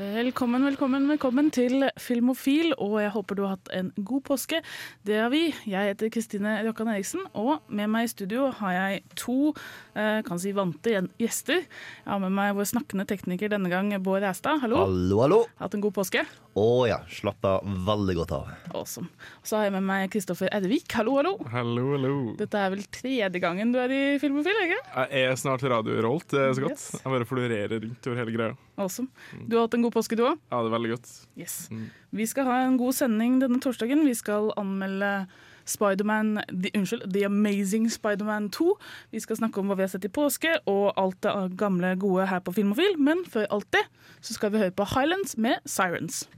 Velkommen, velkommen, velkommen til Filmofil, og jeg håper du har hatt en god påske. Det har vi. Jeg heter Kristine Rokkan Eriksen, og med meg i studio har jeg to eh, kan si vante gjester. Jeg har med meg vår snakkende tekniker denne gang, Bård Ræstad. Hallo. Hallo, hallo. Hatt en god påske? Å ja, slappa veldig godt av. Awesome. Så har jeg med meg Kristoffer Ervik. Hallo, hallo. Hallo, hallo. Dette er vel tredje gangen du er i Filmofil, ikke Jeg er snart radiorolt, det er så godt. Yes. Jeg bare florerer rundt over hele greia. Awesome. Du har hatt en god påske, du òg? Ja, det er veldig godt. Yes. Mm. Vi skal ha en god sending denne torsdagen. Vi skal anmelde Spiderman Unnskyld, The Amazing Spiderman 2. Vi skal snakke om hva vi har sett i påske, og alt det gamle, gode her på Filmofil. Men før alt det så skal vi høre på Highlands med Sirens.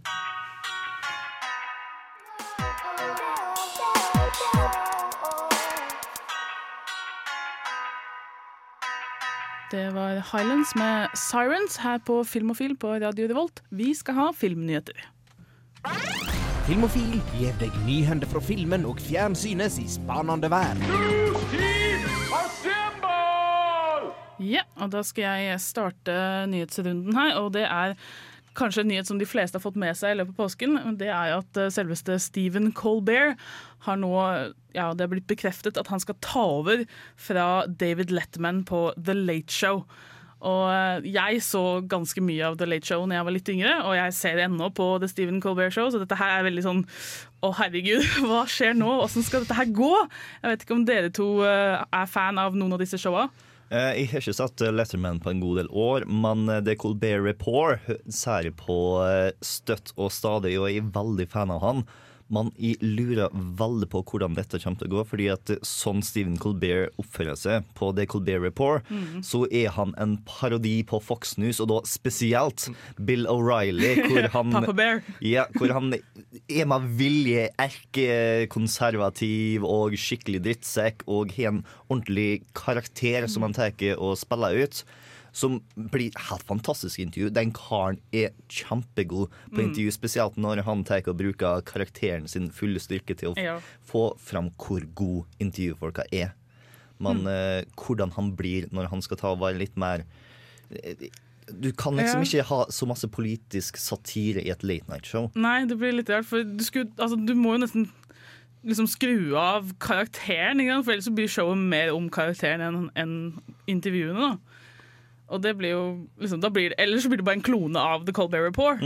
Det var Highlands med Sirens her på Filmofil på Radio Revolt. Vi skal ha filmnyheter. Filmofil gir deg nyhender fra filmen og fjernsynets i spanende vær. Ja, og da skal jeg starte nyhetsrunden her, og det er kanskje en nyhet som de fleste har fått med seg i løpet av påsken. Det er at eh, selveste Stephen Colbert har nå Ja, det er blitt bekreftet at han skal ta over fra David Letterman på The Late Show. Og eh, jeg så ganske mye av The Late Show når jeg var litt yngre, og jeg ser det ennå på The Stephen Colbert Show, så dette her er veldig sånn Å, herregud, hva skjer nå? Åssen skal dette her gå? Jeg vet ikke om dere to eh, er fan av noen av disse showa. Eh, Jeg har ikke sett eh, Letterman på en god del år, men The Colbert Report ser på støtt og stadig, og jeg er veldig fan av han. Jeg lurer veldig på hvordan dette kommer til å gå, fordi at eh, sånn Stephen Colbert oppfører seg på The Colbert Report, så er han en parodi på Fox News, og da spesielt Bill O'Reilly, hvor han Papa Bear. Ja, hvor han er med vilje erkekonservativ og skikkelig drittsekk og har en ordentlig karakter som han tar og spiller ut. Som blir helt fantastisk intervju. Den karen er kjempegod på intervju, spesielt når han tar og bruker karakteren sin fulle styrke til å Ja. få fram hvor god intervjufolka er. Men eh, hvordan han blir når han skal ta og være litt mer eh, Du kan liksom ikke ha så masse politisk satire i et late night show. Nei, det blir litt rart, for du, skulle, altså, du må jo nesten liksom skru av karakteren, for ellers så blir showet mer om karakteren enn enn intervjuene. da. Og det blir jo liksom, blir det, Ellers blir det bare en klone av The Colbert Report.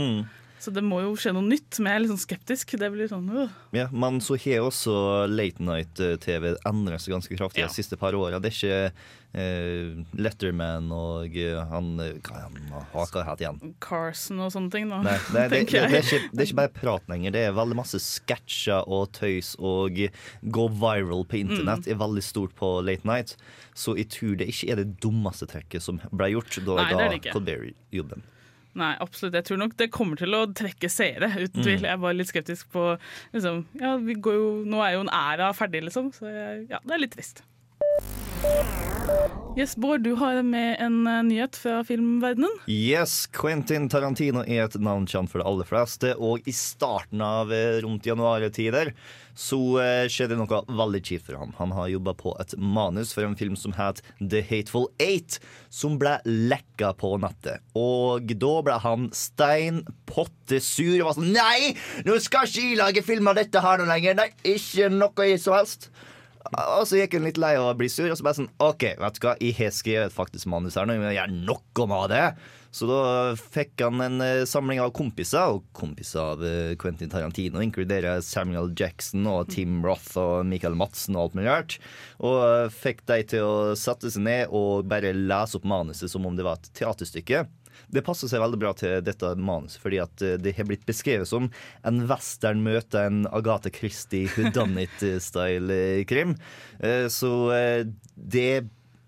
Så det må jo skje noe nytt, men jeg er litt sånn skeptisk. Det blir sånn, øh. Ja, Men så har også late night-TV endret seg ganske kraftig Ja. de siste par åra. Det er ikke eh, Letterman og eh, han eh, Hva han haka het igjen? Carson og sånne ting. Da, Nei, det, det, det, det, er ikke, det er ikke bare prat lenger. Det er veldig masse sketsjer og tøys og gå viral på internett Mm. er veldig stort på late night. Så jeg tror det ikke er det dummeste trekket som ble gjort da Nei, gjorde den Nei, absolutt. Jeg tror nok det kommer til å trekke seere, uten tvil. Jeg er bare litt skeptisk på liksom, ja, vi går jo, Nå er jo en æra ferdig, liksom. Så jeg, ja, det er litt trist. Yes, Bård, du har med en eh, nyhet fra filmverdenen. Yes, Quentin Tarantino er et navn kjent for de aller fleste, og i starten av eh, rundt januartider så eh, skjedde noe veldig kjipt for ham. Han har jobba på et manus for en film som het The Hateful Eight, som ble lekka på nettet. Og da ble han stein pottesur og var sånn Nei, nå skal ikke jeg lage film av dette her nå lenger! Nei, ikke noe i som helst! Og så gikk hun litt lei av å bli sur, og så bare sånn OK, vet du hva, jeg har skrevet faktisk manus her nå, jeg gjøre noe med det. Så da fikk han en eh, samling av kompiser, og kompiser av eh, Quentin Tarantino inkluderer Samuel Jackson og Tim Roth og Michael Madsen og alt mulig rart. Og eh, fikk de til å sette seg ned og bare lese opp manuset som om det var et teaterstykke. Det passer seg veldig bra til dette manuset, fordi at det har blitt beskrevet som en western møter en Agatha Christie whodunit-style-krim. Så det,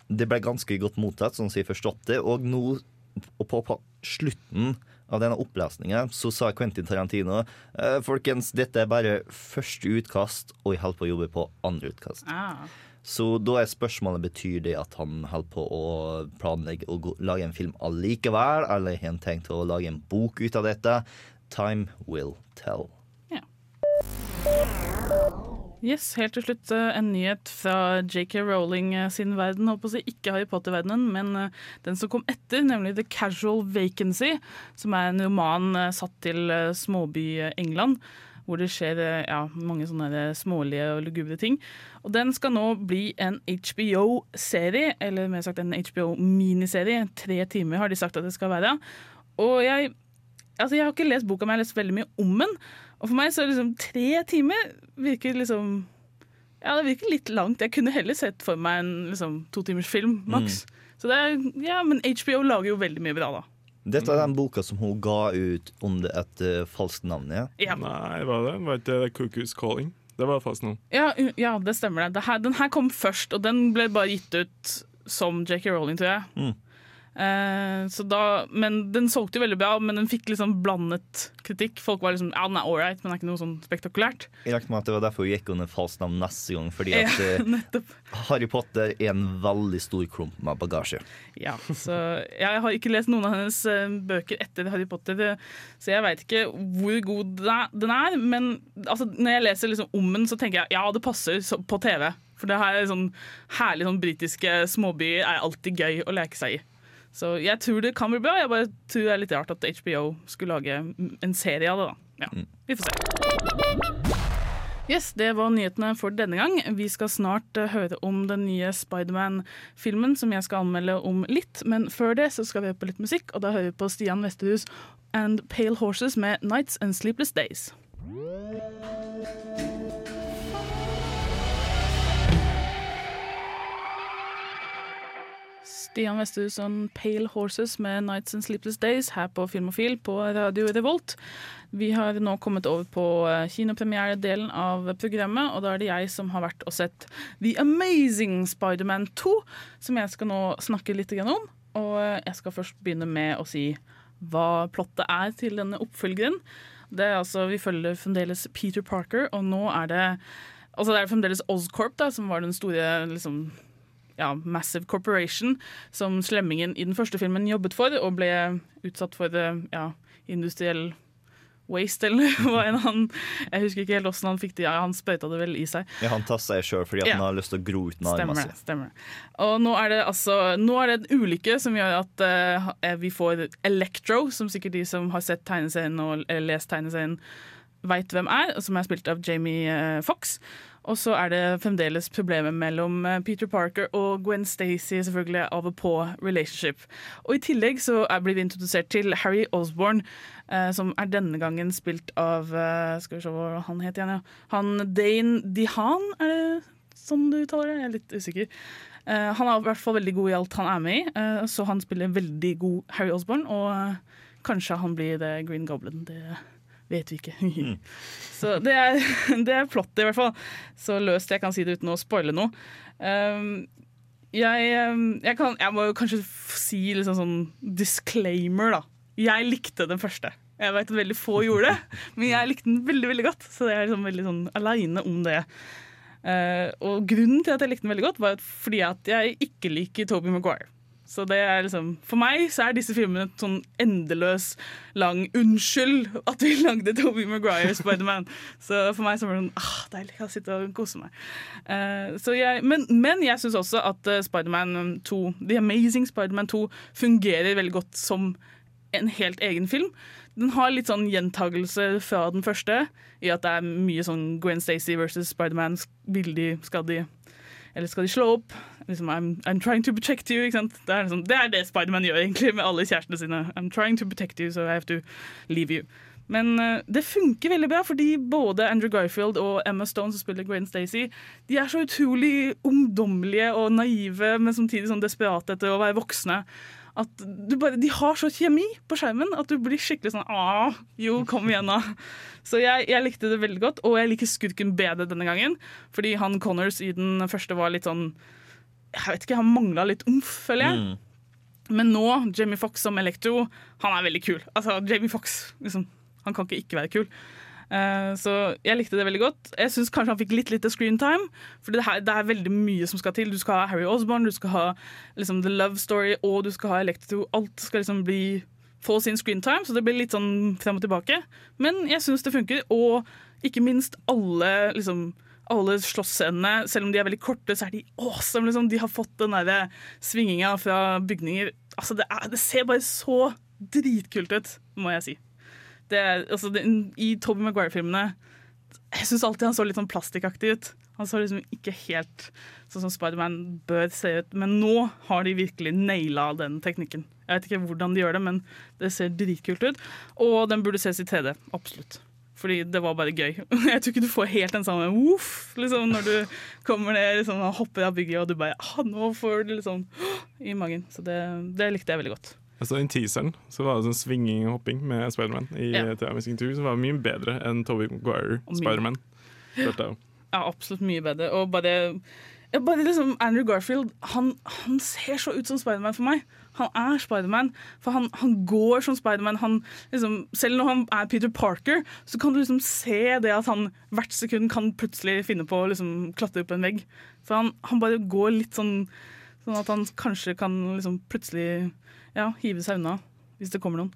det ble ganske godt mottatt, sånn som jeg forstått det. Og nå, og på, på slutten av denne opplesningen så sa Quentin Tarantino eh, Folkens, dette er bare første utkast, og jeg holder på å jobbe på andre utkast. Ah. Så da er spørsmålet betyr det at han holder på å planlegge å lage en film allikevel, eller har han tenkt å lage en bok ut av dette? Time will tell. Yes, Helt til slutt eh, en nyhet fra JK Rowling eh, sin verden. Håper si Ikke Harry Potter-verdenen, men eh, den som kom etter, nemlig The Casual Vacancy. Som er en roman satt til småby-England. Hvor det skjer ja, mange sånne smålige og lugubre ting. Og Den skal nå bli en HBO-serie, eller mer sagt en HBO-miniserie. Tre timer har de sagt at det skal være. Og jeg, altså jeg har ikke lest boka, men jeg har lest veldig mye om den. Og for meg så liksom tre timer virker liksom Ja, det virker litt langt. Jeg kunne heller sett for meg en liksom, to timers film, maks. Så det er, ja, Men HBO lager jo veldig mye bra, da. Dette er den boka som hun ga ut under et uh, falskt navn. ja? Ja, Nei, var det? Var ikke det Cuckoo's Calling? Det var falskt navn. ja, ja det stemmer. det. Dette, den her kom først, og den ble bare gitt ut som JK Rowling, tror jeg. Mm. Eh, så da, men Den solgte jo veldig bra, men den fikk liksom blandet kritikk. Folk var liksom, ja, den er ålreit, men det er ikke noe sånn spektakulært. Jeg regner med at det var derfor hun gikk under falskt navn neste gang. Fordi at uh. Harry Potter er en veldig stor klump med bagasje. Ja, så Jeg har ikke lest noen av hennes eh, bøker etter Harry Potter, eh, så jeg veit ikke hvor god den er. Men altså, når jeg leser liksom om den, så tenker jeg ja, det passer på TV. For det her er sånn herlig sånn britiske småbyer er alltid gøy å leke seg i. Så jeg tror det kan bli bra. Jeg bare tror det er litt rart at HBO skulle lage en serie av det. da. Ja, Vi får se. Yes, Det var nyhetene for denne gang. Vi skal snart eh, høre om den nye Spiderman-filmen som jeg skal anmelde om litt. Men før det så skal vi høre på litt musikk, og da hører vi på Stian Vesterhus and Pale Horses med 'Nights and Sleepless Days'. Stian Vesterhus og Pale Horses med 'Nights and Sleepless Days' her på Filmofil på Radio Revolt. Vi har nå kommet over på eh, kinopremieredelen av programmet, og da er det jeg som har vært og sett The Amazing Spiderman 2, som jeg skal nå snakke litt om. Og eh, jeg skal først begynne med å si hva plottet er til denne oppfølgeren. Det er altså, Vi følger fremdeles Peter Parker, og nå er det Altså det er fremdeles Oscorp, da, som var den store liksom, ja, Massive Corporation, som slemmingen i den første filmen jobbet for, og ble utsatt for eh, ja, industriell waste, eller hva enn han Jeg husker ikke helt åssen han fikk det. Ja, han sprøyta det vel i seg. Ja, han tar seg sjøl fordi Ja. han har lyst til å gro ut en masse. Det. stemmer det. Og nå er det altså Nå er det en ulykke som gjør at uh, vi får Electro, som sikkert de som har sett tegneserien og lest tegneserien, veit hvem er, som er spilt av Jamie uh, Fox. Og så er det fremdeles problemet mellom eh, Peter Parker og Gwen Stacy, selvfølgelig av og på relationship. Og i tillegg så blir vi introdusert til Harry Osborn, eh, som er denne gangen spilt av eh, Skal vi se hva han heter igjen, ja. Han Dane Dihan, er det sånn du uttaler det? Jeg er litt usikker. Eh, han er i hvert fall veldig god i alt han er med i, eh, så han spiller veldig god Harry Osborn. Og eh, kanskje han blir The Green Goblin. Det vet vi ikke. så det er, det er plottet, i hvert fall. Så løst jeg kan si det uten å spoile noe. Um, jeg, um, jeg, kan, jeg må jo kanskje si liksom sånn disclaimer, da. Jeg likte den første. Jeg vet at veldig få gjorde det, men jeg likte den veldig veldig godt. Så jeg er liksom veldig sånn aleine om det. Uh, og grunnen til at jeg likte den veldig godt, var fordi at jeg ikke liker Toby Maguire. Så det er liksom, For meg så er disse filmene et sånn endeløs lang unnskyld at vi lagde Toby Maguire Spiderman. Så for meg så var det sånn ah, deilig å sitte og kose meg. Uh, jeg, men, men jeg syns også at uh, Spiderman 2, The Amazing Spiderman 2 fungerer veldig godt som en helt egen film. Den har litt sånn gjentagelse fra den første, i at det er mye sånn Gwen Stacy versus Spiderman. Vil de, skal de Eller skal de slå opp? Liksom, I'm, I'm trying to protect you. Det er, liksom, det, er det Spiderman gjør egentlig med alle kjærestene sine. I'm trying to protect you, so I have to leave you. Men uh, det funker veldig bra, fordi både Andrew Garfield og Emma Stone, som spiller Gwen Stacy, de er så utrolig ungdommelige og naive, men samtidig sånn desperate etter å være voksne. At bare, De har så kjemi på skjermen at du blir skikkelig sånn ah, Jo, kom igjen, da. Så jeg, jeg likte det veldig godt, og jeg liker skurken bedre denne gangen. Fordi han Connors i den første var litt sånn Jeg vet ikke, han mangla litt omf, føler jeg. Men nå, Jamie Fox som Electro, han er veldig kul. Altså, Jamie Fox, liksom, han kan ikke ikke være kul. Uh, så jeg likte det veldig godt. Jeg syns kanskje han fikk litt lite screentime, for det, her- det er veldig mye som skal til. Du skal ha Harry Osborn, du skal ha liksom, The Love Story, og du skal ha Electro. Alt skal liksom bli få sin screentime, så det blir litt sånn frem og tilbake. Men jeg syns det funker, og ikke minst alle liksom alle slåssscenene, selv om de er veldig korte, så er de awesome. Liksom. De har fått den der svinginga fra bygninger. Altså, det, er, det ser bare så dritkult ut, må jeg si. Det altså, det, I Tobey Maguire-filmene Jeg syns alltid han så litt sånn plastikkaktig ut. Han så liksom ikke helt sånn som Spiderman bør se ut. Men nå har de virkelig naila den teknikken. Jeg vet ikke hvordan de gjør det, men det ser dritkult ut. Og den burde ses i 3D. Absolutt. Fordi det var bare gøy. Jeg tror ikke du får helt den samme voff liksom, når du kommer ned liksom, og hopper av bygget, og du bare ah, Nå får du liksom i magen. Så det, det likte jeg veldig godt. Altså I teaseren så var det sånn svinging og hopping med Spiderman i Ja. The Amazing 2, som var mye bedre enn Tobey Maguire. Spiderman. Ja, absolutt mye bedre. Og bare, bare liksom Andrew Garfield, han, han ser så ut som Spiderman for meg. Han er Spiderman, for han, han går som Spiderman. Liksom, selv når han er Peter Parker, så kan du liksom se det at han hvert sekund kan plutselig finne på å liksom, klatre opp en vegg. For han, han bare går litt sånn Sånn at han kanskje kan liksom plutselig ja, hive seg unna hvis det kommer noen.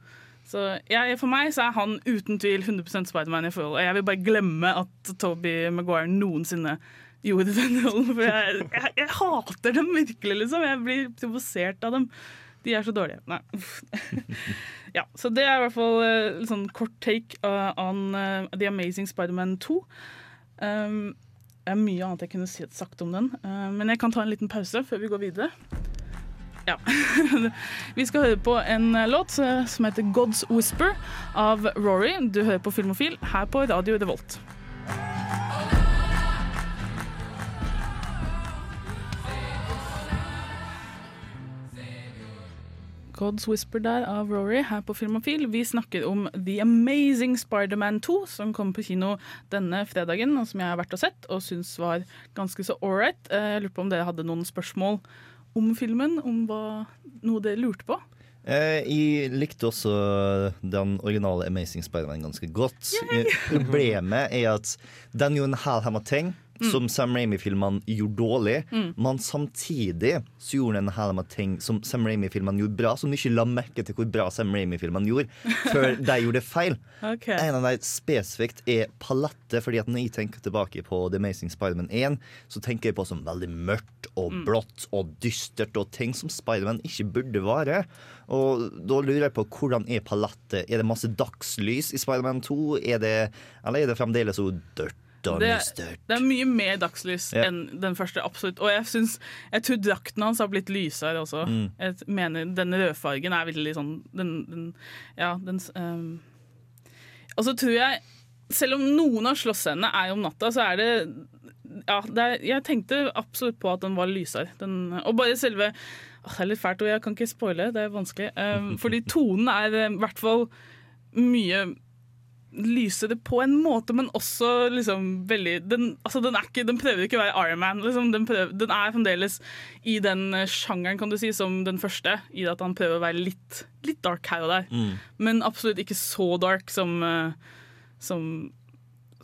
Så jeg, For meg så er han uten tvil 100% Spiderman i forhold. Og jeg vil bare glemme at Toby Maguire noensinne gjorde den rollen. For jeg, jeg, jeg hater dem virkelig, liksom. Jeg blir provosert av dem. De er så dårlige. Nei. ja, så det er i hvert fall En sånn kort take uh, on uh, The Amazing Spiderman 2. Um, det er mye annet jeg kunne sagt om den, uh, men jeg kan ta en liten pause før vi går videre. Ja. Vi skal høre på en eh, låt eh, som heter 'God's Whisper' av Rory. Du hører på Filmofil her på Radio Revolt. God's Whisper der av Rory her på Filmofil. Vi snakker om The Amazing Spider-Man 2, som kommer på kino denne fredagen, og som jeg har vært og sett og syns var ganske så ålreit. Jeg lurer på om dere hadde noen spørsmål om filmen, om hva, noe dere lurte på? Eh, jeg likte også den originale Amazing Spiderman ganske godt. Eh, Problemet er at den gjorde en hel haug med ting som Sam Raimi-filmene gjorde dårlig, men samtidig så gjorde han en hel med ting som Sam Raimi-filmene gjorde bra, som ikke la merke til hvor bra Sam Raimi-filmene gjorde, før de gjorde feil. Okay. En av de spesifikt er palettet, fordi at når jeg tenker tilbake på The Amazing Spiderman 1, så tenker jeg på som veldig mørkt og blått og dystert og ting som Spiderman ikke burde være. Og da lurer jeg på hvordan er palettet? Er det masse dagslys i Spiderman 2? Er det, eller er det fremdeles så dørt Det, det er mye mer dagslys Ja. enn den første, absolutt. Og jeg, synes, jeg tror drakten hans har blitt lysere også. Mm. Jeg mener Den rødfargen er veldig sånn den, den, Ja, den um. Og så tror jeg, selv om noen av slåssscenene er om natta, så er det ja, det er, jeg tenkte absolutt på at den var lysere. Den, og bare selve Det er litt fælt, og jeg kan ikke spoile, det er vanskelig. Um, fordi tonen er eh, i hvert fall mye lysere på en måte, men også liksom veldig Den, altså, den, ikke, den prøver ikke å være Iron Man. Liksom. Den, prøver, den er fremdeles i den eh, sjangeren kan du si, som den første, i at han prøver å være litt, litt dark her og der. Men absolutt ikke så dark som, eh, som,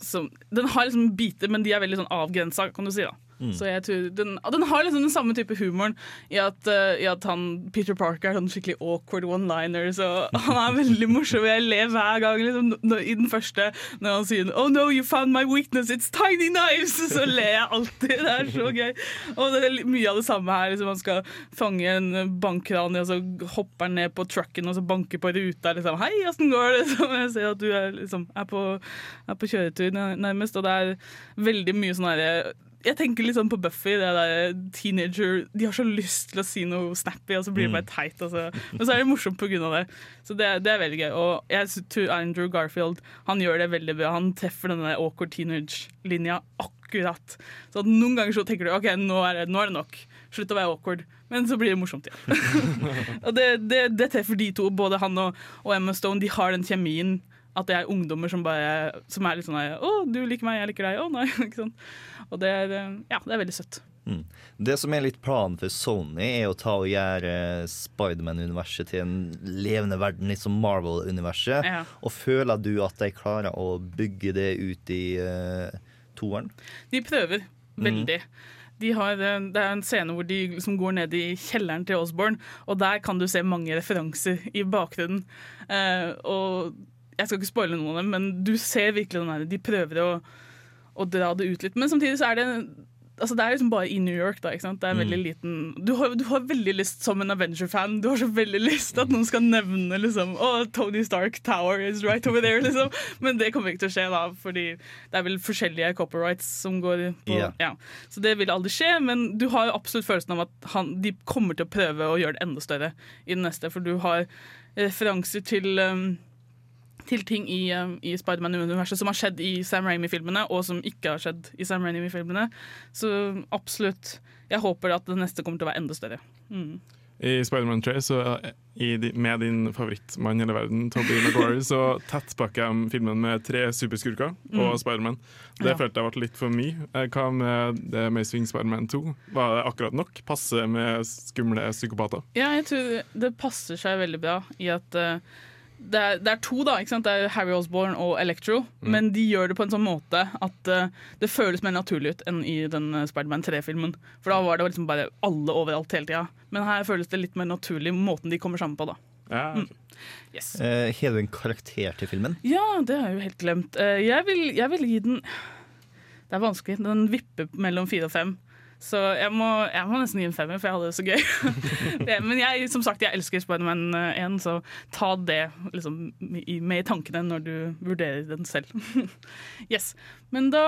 som Den har liksom biter, men de er veldig sånn avgrensa, kan du si. da Så jeg tror den, den har liksom den samme type humoren i at, uh, i at han, Peter Parker er sånn skikkelig awkward one-liner. Så han er veldig morsom. Jeg ler hver gang liksom, i den første når han sier Oh no, you found my weakness, it's tiny knives! Så ler jeg alltid. Det er så gøy. Og det er mye av det samme her. Liksom, han skal fange en bankran, og så hopper han ned på trucken og så banker på ruta. Liksom. Hei, åssen går det? Så jeg ser at du er, liksom, er, på, er på kjøretur nærmest. Og det er veldig mye sånn herre jeg tenker litt sånn på Buffy, det der teenager De har så lyst til å si noe snappy, og så blir det bare teit. Altså. men så er det morsomt av det. Så det, det er veldig gøy. Og jeg tror Andrew Garfield han gjør det veldig bra. Han treffer denne awkward teenage-linja akkurat. Så at noen ganger så tenker du OK, nå er det, nå er det nok. Slutt å være awkward. Men så blir det morsomt igjen. og det, det, det treffer de to. Både han og, og Emma Stone. De har den kjemien At det er ungdommer som bare Som er litt sånn 'Å, du liker meg, jeg liker deg.' Å, nei. ikke sant? Og det er, eh, ja, det er veldig søtt. Det som er litt planen for Sony, er å ta og gjøre Spiderman-universet til en levende verden, litt som Marvel-universet. Ja. Og føler du at de klarer å bygge det ut i uh, toeren? De prøver veldig. De har, eh, det er en scene hvor de liksom går ned i kjelleren til Osborne, og der kan du se mange referanser i bakgrunnen. Uh, og jeg skal ikke spoile noen av dem, men du ser virkelig den der, de prøver å, å dra det ut litt. Men samtidig så er det Altså det er liksom bare i New York. da, ikke sant? Det er veldig liten Du har, du har veldig lyst, som en Avenger-fan, du har så veldig lyst at noen skal nevne liksom oh, Tony Stark Tower is right over there, liksom. Men det kommer ikke til å skje, da, fordi det er vel forskjellige copyrights som går på yeah. ja. Så det vil aldri skje, men du har jo absolutt følelsen av at han, de kommer til å prøve å gjøre det enda større i den neste, for du har referanser til um, til ting i, um, i Spiderman-universet som har skjedd i Sam Raimi-filmene, og som ikke har skjedd i Sam Raimi-filmene. Så absolutt. Jeg håper at det neste kommer til å være enda større. Mm. I Spiderman 3, så eh, i, med din favorittmann i hele verden, Tobey Maguire, så tettpakker jeg filmen med tre superskurker og Spiderman. Det Mm. Ja. følte jeg ble litt for mye. Eh, Hva med The Amazing Spiderman 2? Var det akkurat nok? Passe med skumle psykopater? Ja, jeg tror det passer seg veldig bra i at eh, det, er, det er to, da. ikke sant? Det er Harry Osborn og Electro. Men de gjør det på en sånn måte at uh, det føles mer naturlig ut enn i den uh, Spiderman 3-filmen. For da var det liksom bare alle overalt hele tida. Men her føles det litt mer naturlig måten de kommer sammen på, da. Ja, Mm. Yes. uh, Hele du en karakter til filmen? Ja, det har jeg jo helt glemt. Uh, Jeg vil, jeg vil gi den Det er vanskelig. Den vipper mellom fire og fem. Så jeg må, jeg må nesten gi en femmer, for jeg hadde det så gøy. men jeg, som sagt, jeg elsker Spiderman 1, så ta det liksom, med i tankene når du vurderer den selv. yes. Men da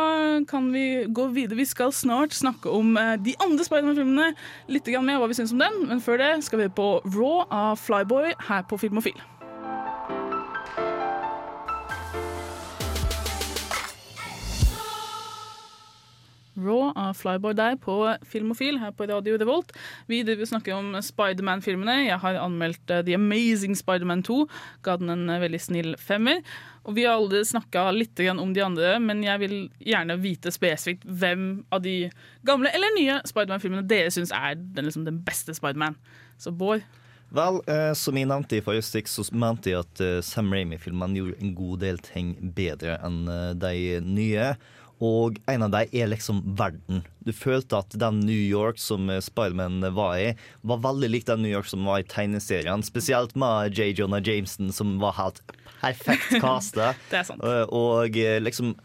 kan vi gå videre. Vi skal snart snakke om eh, de andre Spiderman-filmene. Litt mer hva vi syns om den, men før det skal vi på Raw av Flyboy her på Filmofil. Raw av Flyboy der på Filmofil her på Radio Revolt. Vi snakker om Spiderman-filmene. Jeg har anmeldt eh, The Amazing Spiderman 2. Ga den en eh, veldig snill femmer. Og vi har aldri snakka litt om de andre, men jeg vil gjerne vite spesifikt hvem av de gamle eller nye Spiderman-filmene dere syns er den, liksom, den beste Spiderman. Så Bård, Vel, eh, som jeg nevnte i forrige stikk, så mente jeg at Sam Raimi-filmene gjorde en god del ting bedre enn de nye. Og en av dem er liksom verden. Du følte at den New York som Spiderman var i, var veldig lik den New York som var i tegneserien. Spesielt med J. Jonah Jameson, som var helt perfekt casta. Eh, Og eh, liksom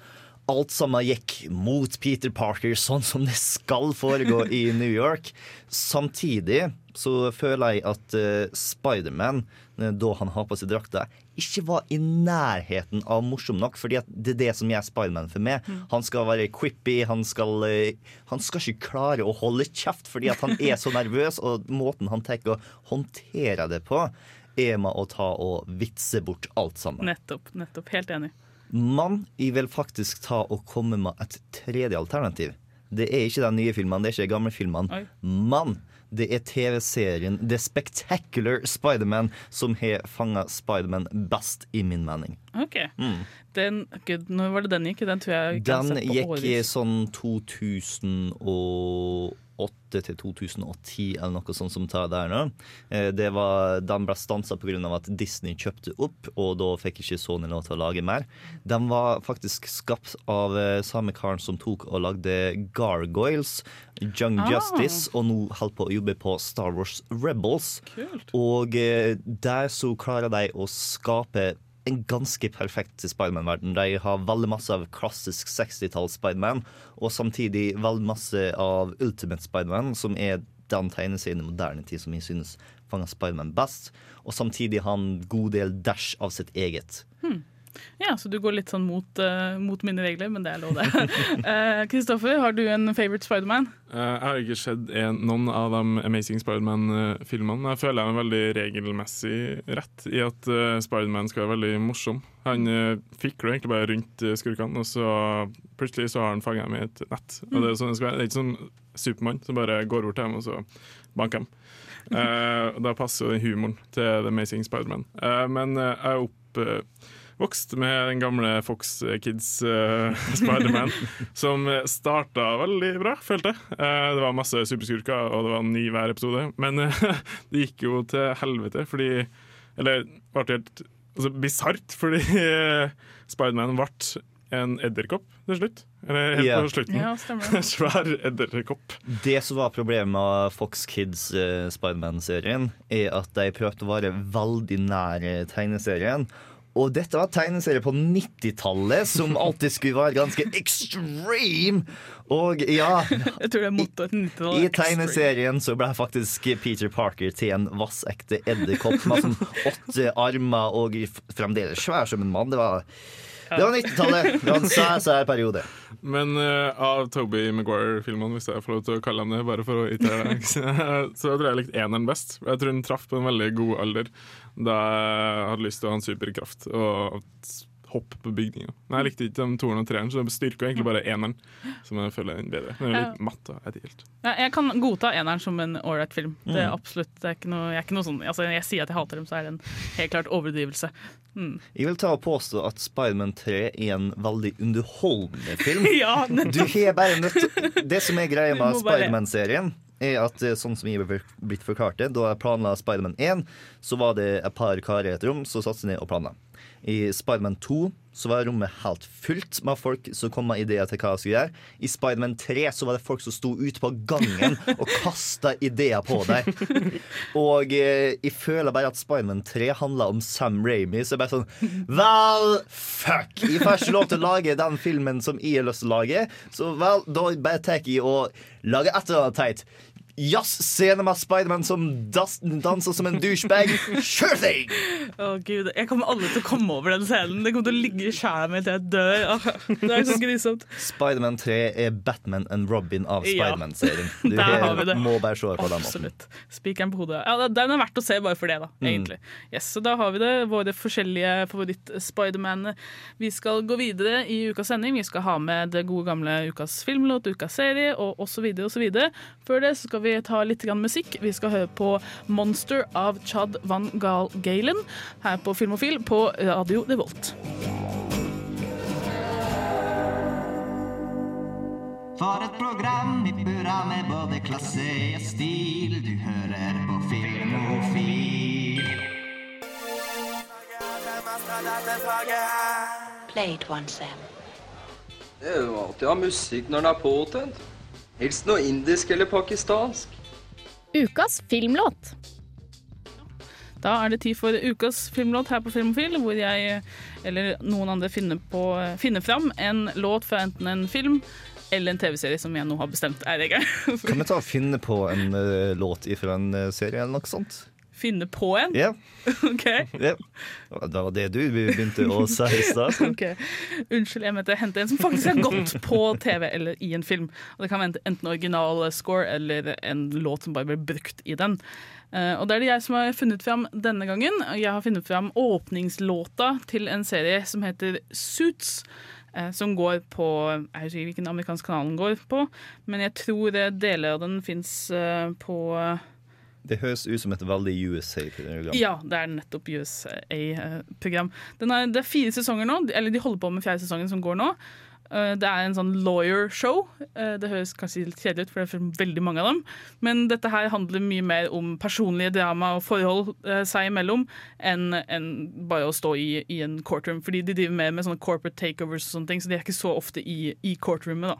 Alt sammen gikk mot Peter Parker, sånn som det skal foregå i New York. Samtidig så føler jeg at uh, Spiderman, da han har på seg drakta, ikke var i nærheten av morsom nok. fordi det er det som gjør Spiderman for meg. Han skal være quippy, han skal, eh, han skal ikke klare å holde kjeft fordi at han er så nervøs, og måten han tenker å håndtere det på, er med å ta og vitse bort alt sammen. Nettopp. nettopp, Helt enig. Men jeg vil faktisk ta og komme med et tredje alternativ. Det er ikke de nye filmene, det er ikke de gamle filmene. Men det er TV-serien The Spectacular Spiderman som har fanga Spiderman best, i min mening. OK. Den, gud, når var det den gikk? Den tror jeg ikke jeg har Mm. Den sett på gikk i sånn 2008 til 2010 eller noe sånt som tar der nå. Eh, Det var, den ble stansa pga. at Disney kjøpte opp, og da fikk ikke Sony lov til å lage mer. Den var faktisk skapt av eh, samme karen som tok og lagde Gargoyles, Young Ah. Justice, og nå holder på å jobbe på Star Wars Rebels. Kult. Og eh, der så klarer de å skape en ganske perfekt Spiderman-verden. De har veldig masse av klassisk 60-talls Spiderman, og samtidig veldig masse av Ultimate Spiderman, som er den tegneserien i moderne tid som jeg synes fanger Spiderman best. Og samtidig har han en god del dash av sitt eget. Ja, så du går litt sånn mot, uh, mot mine regler, men det er lov, det. Kristoffer, Kristoffer, har du en favorite Spiderman? Uh, Jeg har ikke sett en, noen av de Amazing Spiderman-filmene. Jeg føler jeg er veldig regelmessig rett i at uh, Spiderman skal være veldig morsom. Han uh, fikler egentlig bare rundt eh, skurkene, og så plutselig så har han fanget dem i et nett. Og det er sånn det skal være. Det er ikke sånn Supermann som bare går bort til dem og så banker dem. Eh, da passer jo den humoren til The Amazing Spiderman. Uh, men eh, jeg er opp, eh, vokst med den gamle Fox Kids uh, Spiderman, som starta veldig bra, følte jeg. Uh, det var masse superskurker, og det var ny hver episode. Men uh, det gikk jo til helvete, fordi Eller ble helt altså, bisart, fordi Spiderman ble en edderkopp til slutt. Eller helt Ja. på slutten. Ja, det. Svær edderkopp. Det som var problemet med Fox Kids uh, Spiderman-serien, er at de prøvde å være veldig nær tegneserien. Og dette var tegneserie på 90-tallet som alltid skulle være ganske extreme. Og ja, Jeg tror det er mottoet til 90-tallet. i tegneserien så ble faktisk Peter Parker til en vassekte edderkopp med sånn åtte armer og fremdeles svær som en mann. Det var, det var 90-tallet. Det var en sær, sær periode. Men uh, av Toby Maguire-filmene, hvis jeg får lov til å kalle ham det, bare for å irritere deg, så tror jeg jeg likte eneren best. Jeg tror den traff på en veldig god alder da jeg hadde lyst til å ha en superkraft og hoppe på bygninga. Men jeg likte ikke de toeren og treeren, så det styrker egentlig bare eneren, som jeg føler er bedre. Den er litt matt og ideelt. Ja, jeg kan godta eneren som en ålreit film. Det Mm. er absolutt, det er ikke noe, jeg, er ikke noe sånn, altså, jeg sier at jeg hater dem, så er det en helt klart overdrivelse. Mm. Jeg vil ta og påstå at Spiderman 3 er en veldig underholdende film. Ja, Du har bare nødt Det som er greia med Spiderman-serien, er at eh, sånn som jeg har blitt forklart det, da jeg planla Spiderman 1, så var det et par karer i et rom som satte seg ned og planla. I Spiderman 2 så var rommet helt fullt med folk som kom med ideer til hva jeg skulle gjøre. I Spiderman 3 så var det folk som sto ute på gangen og kasta ideer på deg. Og eh, jeg føler bare at Spiderman 3 handla om Sam Ramy. Så jeg bare sånn Vel, fuck! Jeg får ikke lov til å lage den filmen som jeg har lyst til å lage. Så vel, da bare tar jeg og lager et eller annet teit. Jazzscene med Spiderman som das danser som en douchebag. Sure thing! Å gud, Jeg kommer aldri til å komme over den scenen. Det kommer til å ligge i sjela mi til jeg dør. Oh, det er så grisomt. Spiderman 3 er Batman and Robin av Ja. Spiderman-serien. Du Der har vi det. må bare se på den. Absolutt. Spikeren på hodet. Ja, Den er verdt å se bare for det, da. Mm. egentlig. Yes, så Da har vi det. Våre forskjellige favoritt-Spiderman. Vi skal gå videre i ukas sending. Vi skal ha med det gode gamle ukas filmlåt, ukas serie og osv. osv. Før det så skal vi ta litt grann musikk. Vi skal høre på Monster av Chad Van Gaal Galen her på Filmofil på Radio Revolt. For et program i burra med både klasse og stil. Du hører på Filmofil. Play once, Sam. Det er jo alltid å ha musikk når den er påtent. Helst noe indisk eller pakistansk. Ukas filmlåt. Da er det tid for ukas filmlåt her på Filmofil, hvor jeg eller noen andre finner, på, finner fram en låt fra enten en film eller en TV-serie som jeg nå har bestemt er regelen. Kan vi ta og finne på en uh, låt fra en uh, serie eller noe sånt? Finne på en? Ja. OK. ja. Det var det du begynte å si i stad. Ok, Unnskyld, jeg mente hente en som faktisk har gått på TV eller i en film. Og Det kan være enten original score eller en låt som bare ble brukt i den. Eh, og Det er det jeg som har funnet fram denne gangen. Jeg har funnet fram åpningslåta til en serie som heter Suits. eh, Som går på Jeg husker ikke hvilken amerikansk kanal den går på, men jeg tror eh, deler av den fins på Det høres ut som et veldig USA-program. ja, det er nettopp USA-program. Det er fire sesonger nå, eller de holder på med fjerde sesongen som går nå. Eh, Det er en sånn lawyer-show. Eh, Det høres kanskje litt kjedelig ut, for det er veldig mange av dem. Men dette her handler mye mer om personlige drama og forhold eh, seg imellom enn enn bare å stå i, i en courtroom. Fordi de driver mer med sånne corporate takeovers og sånne ting, så de er ikke så ofte i, i courtroomet. da.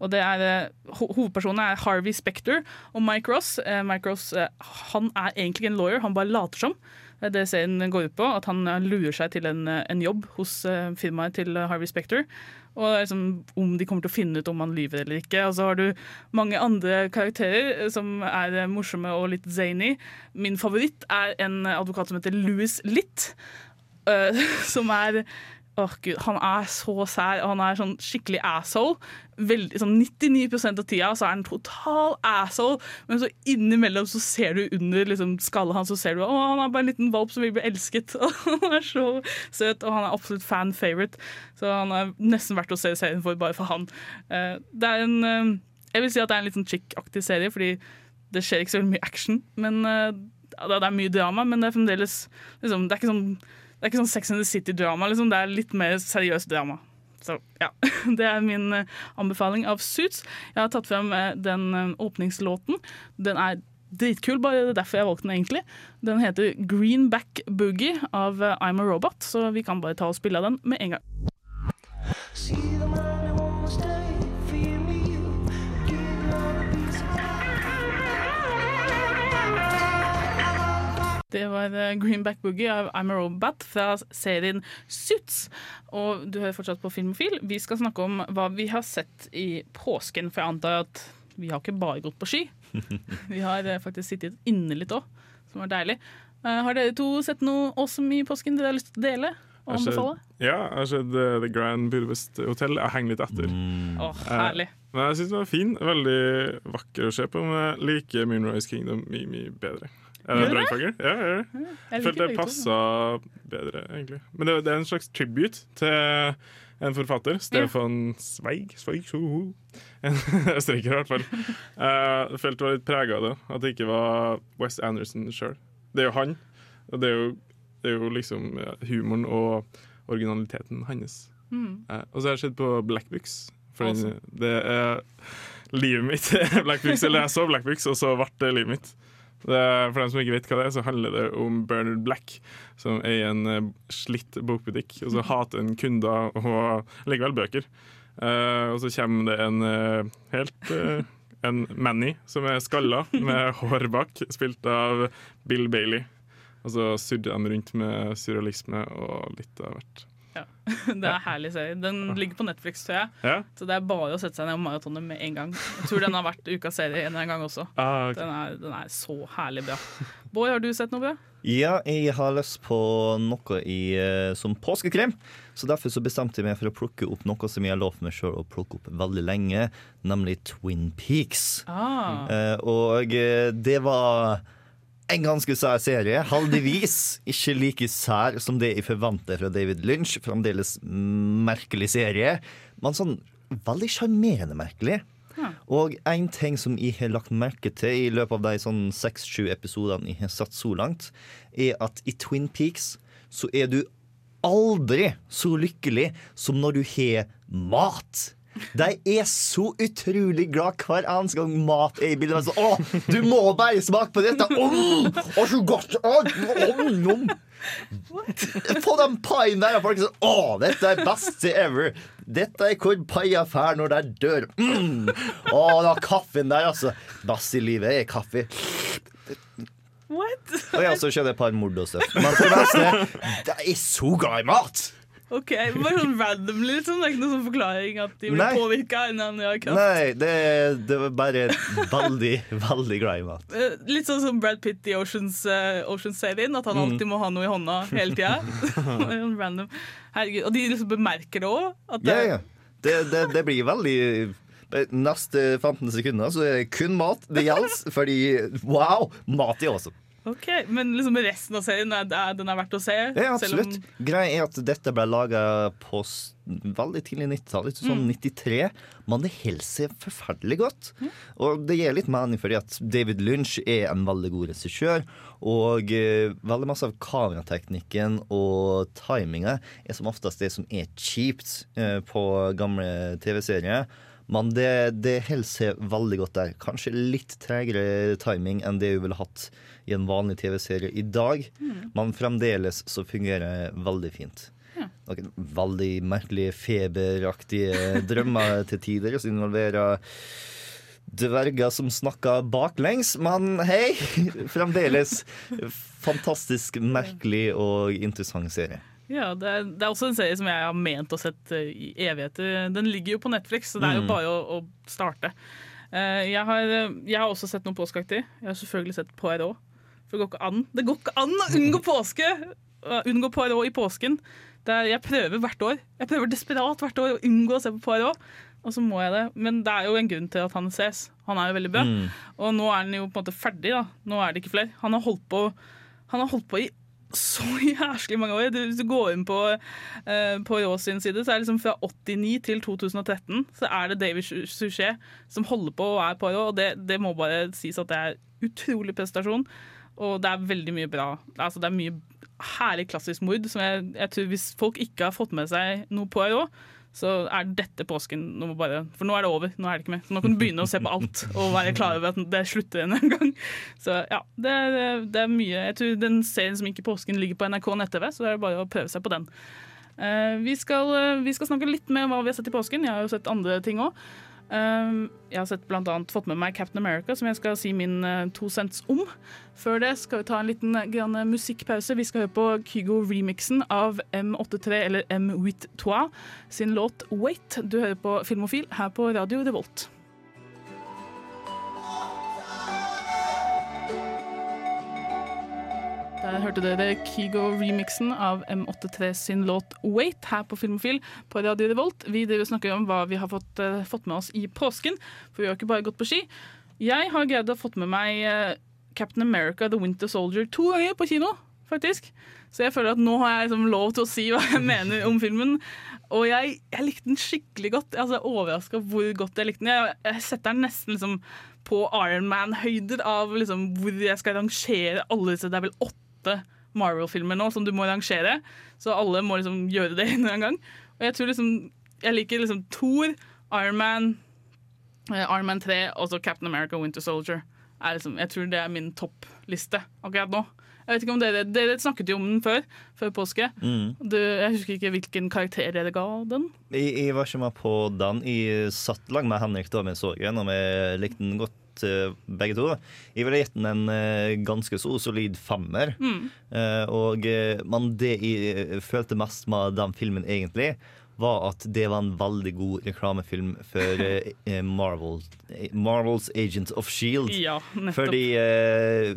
Og det er, eh, Hovedpersonene er Harvey Spector og Mike Ross. Eh, Mike Ross eh, han er egentlig en lawyer, han bare later som. Det er serien går ut på, at han lurer seg til en, en jobb hos firmaet til Harvey Spector. Og liksom, om de kommer til å finne ut om han lyver eller ikke. Og så har du mange andre karakterer som er morsomme og litt zany. Min favoritt er en advokat som heter Louis Litt, eh, som er Åh gud, Han er så sær, og han er sånn skikkelig asshole. Veldig, sånn 99% av tida så er han total asshole, men så innimellom så ser du under liksom, skallet hans så ser du at han er bare en liten valp som vil bli elsket. Og han er så søt, og han er absolutt fan favorite. Så han er nesten verdt å se serien for bare for han. Eh, det er en eh, Jeg vil si at det er en litt sånn chick-aktig serie, fordi det skjer ikke så mye action. Men eh, det er mye drama, men det er fremdeles liksom, Det er ikke sånn Det er ikke sånn Sex and the City-drama, liksom. det er litt mer seriøst drama. Så ja, Det er min eh, anbefaling av Suits. Jeg har tatt frem eh, den eh, åpningslåten. Den er dritkul, bare det er derfor jeg valgte den egentlig. Den heter Greenback Boogie av I'm a Robot, så vi kan bare ta og spille av den med en gang. Det var eh, Greenback Boogie av I'm a Robot fra serien Suits. Og du hører fortsatt på Filmofil. Vi skal snakke om hva vi har sett i påsken, for jeg antar at vi har ikke bare gått på ski. Vi har eh, faktisk sittet inne litt òg, som var deilig. Eh, Har dere to sett noe awesome i påsken dere har lyst til å dele? Og sett- anbefale? Ja, jeg har sett The Grand Budapest Hotel. Jeg henger litt etter. Å, herlig. Eh, Men jeg syns den var fin. Veldig vakker å se på. Men jeg liker Moonrise Kingdom mye, mye bedre. Er det Gjør du det? brannfakkel? Ja, jeg gjør. Jeg følte det passa bedre, egentlig. Men det, det er en slags tribute til en forfatter. Stefan Zweig. Zweig. En østerriker, i hvert fall. Eh, Jeg følte det var litt prega av det. At det ikke var West Anderson sjøl. Det er jo han. Og det er jo, det er jo liksom ja, humoren og originaliteten hans. Mm. Eh, og så har jeg sett på Black Books. For Awesome. det er livet mitt. Black Books, Eller jeg så Black Books, og så ble det livet mitt. Det, for dem som ikke vet hva det er, så handler det om Bernard Black, som eier en eh, slitt bokbutikk. Og så hater han kunder og likevel bøker. Uh, og så kommer det en uh, helt uh, En Manny som er skalla, med hår bak, spilt av Bill Bailey. Og så surrer de rundt med surrealisme og litt av hvert. Det er en herlig serie. Den ligger på Netflix, tror jeg. Ja. Så det er bare å sette seg ned og maratone med en gang. Jeg tror den har vært ukas serie en eller annen gang også. Ah, okay. Den er, den er så herlig bra. Bård, har du sett noe bra? Ja, jeg har lyst på noe i, eh, som påskekrem. Så derfor så bestemte jeg meg for å plukke opp noe som jeg har lovt meg sjøl å plukke opp veldig lenge, nemlig Twin Peaks. Ah. Eh, og eh, det var en ganske sær serie. Heldigvis ikke like sær som det jeg forventer fra David Lynch. Fremdeles merkelig serie, men sånn veldig sjarmerende merkelig. Og en ting som jeg har lagt merke til i løpet av de sånn seks-sju episodene jeg har satt så langt, er at i Twin Peaks så er du aldri så lykkelig som når du har mat. De er så utrolig glad hver eneste gang mat er i bildet. Sånn, Å, du må bare smake på dette! Om, å, så godt! Å, om, om. Få den paien der, og folk sånn Å, dette er best ever! Dette er hvor paia fær når de dør. Mm. Å, da kaffen der, altså. Best i livet er kaffe. What? Og jeg også skjedde et par mord og stuff. Men for det meste, de er så glad i mat! Ok, Bare sånn randomly, liksom. Det er ikke noen sånn forklaring at de blir påvirka. Nei, det, det var bare veldig, veldig glad i mat. Eh, Litt sånn som Brad Pitt i Oceans, uh, Oceans-serien, at han Mm. alltid må ha noe i hånda hele tida. Random. Herregud. Og de liksom bemerker det òg. Ja, ja. Det, det, det blir veldig Neste 15 sekunder så er det kun mat det gjelder, fordi wow, mat er awesome. Ok, Men liksom resten av serien er, den er verdt å se? Ja, selv om- absolutt. Greia er at dette ble laga på veldig tidlig 90-tall, sånn sånn 93, men det holder seg forferdelig godt. Og det gir litt mening fordi at David Lynch er en veldig god regissør, og eh, veldig masse av kamerateknikken og timinga er som oftest det som er kjipt eh, på gamle TV-serier. Men det, det holder seg veldig godt der. Kanskje litt tregere timing enn det vi ville hatt i en vanlig TV-serie i dag, men fremdeles så fungerer det veldig fint. Noen veldig merkelige feberaktige drømmer til tider som involverer dverger som snakker baklengs, men hei! Fremdeles fantastisk merkelig og interessant serie. Ja, det er, det er også en serie som jeg har ment å sett eh, i evigheter. Den ligger jo på Netflix, så det er jo Mm. bare å, å starte. Eh, Jeg har, eh, jeg har også sett noen påskeaktig. Jeg har selvfølgelig sett Poirot. For det går ikke an Det går ikke an å unngå påske! Unngå Poirot i påsken. Det er, jeg prøver hvert år. Jeg prøver desperat hvert år å unngå å se på Poirot. Og så må jeg det. Men det er jo en grunn til at han ses. Han er jo veldig bra. Mm. Og nå er han jo på en måte ferdig. da Nå er det ikke flere. Han har holdt på, han har holdt på i så jævlig mange år. Hvis du går inn på, uh, på Rås sin side, så er det liksom fra 89 til 2013 så er det David Suchet som holder på og er på Rå, og det, det må bare sies at det er utrolig prestasjon, og det er veldig mye bra. Altså, det er mye herlig klassisk mord som jeg, jeg tror hvis folk ikke har fått med seg noe på Poirot, så er dette påsken nå bare, For nå er det over. Nå er det ikke mer. Nå kan du begynne å se på alt og være klar over at det slutter en gang. Så ja, det er, det er mye Jeg tror den serien som gikk i påsken, ligger på NRK nett-TV, så det er bare å prøve seg på den. Eh, vi, skal, eh, vi skal snakke litt om hva vi har sett i påsken. Jeg har jo sett andre ting òg. Jeg har sett blant annet, fått med meg Captain America, som jeg skal si min eh, to cents om. Før det skal vi ta en liten eh, grann musikkpause. Vi skal høre på Kygo-remixen av M83, eller M With Toi, sin låt Wait. Du hører på Filmofil her på Radio Revolt. Hørte dere Kygo-remixen av M83 sin låt 'Wait' her på Filmofil på Radio Revolt. Vi snakker om hva vi har fått, uh, fått med oss i påsken, for vi har ikke bare gått på ski. Jeg har greid å fått med meg uh, Captain America The Winter Soldier to ganger på kino, faktisk. Så jeg føler at nå har jeg liksom lov til å si hva jeg mener om filmen. Og jeg, jeg likte den skikkelig godt. Jeg er altså, overraska hvor godt jeg likte den. Jeg, jeg setter den nesten liksom på Iron Man-høyder av liksom hvor jeg skal rangere alle disse. Det er vel åtte Marvel-filmer nå som du må rangere, så alle må liksom gjøre det en gang. Og jeg tror liksom Jeg liker liksom Thor, Iron Man, eh, Iron Man 3 og så Captain America Winter Soldier. Er liksom, jeg tror det er min toppliste akkurat nå. Jeg vet ikke om Dere dere snakket jo om den før, før påske. Mm. Du, jeg husker ikke hvilken karakter dere ga den. Jeg, jeg var ikke med på den. Jeg satt lang med Henrik da vi så den, og vi likte den godt eh, begge to. Jeg ville gitt den en eh, ganske så solid femmer. Mm. Eh, og, man, det jeg følte mest med den filmen, egentlig, var at det var en veldig god reklamefilm for eh, Marvel, eh, Marvels Agents of Shield. Ja, nettopp. Fordi eh,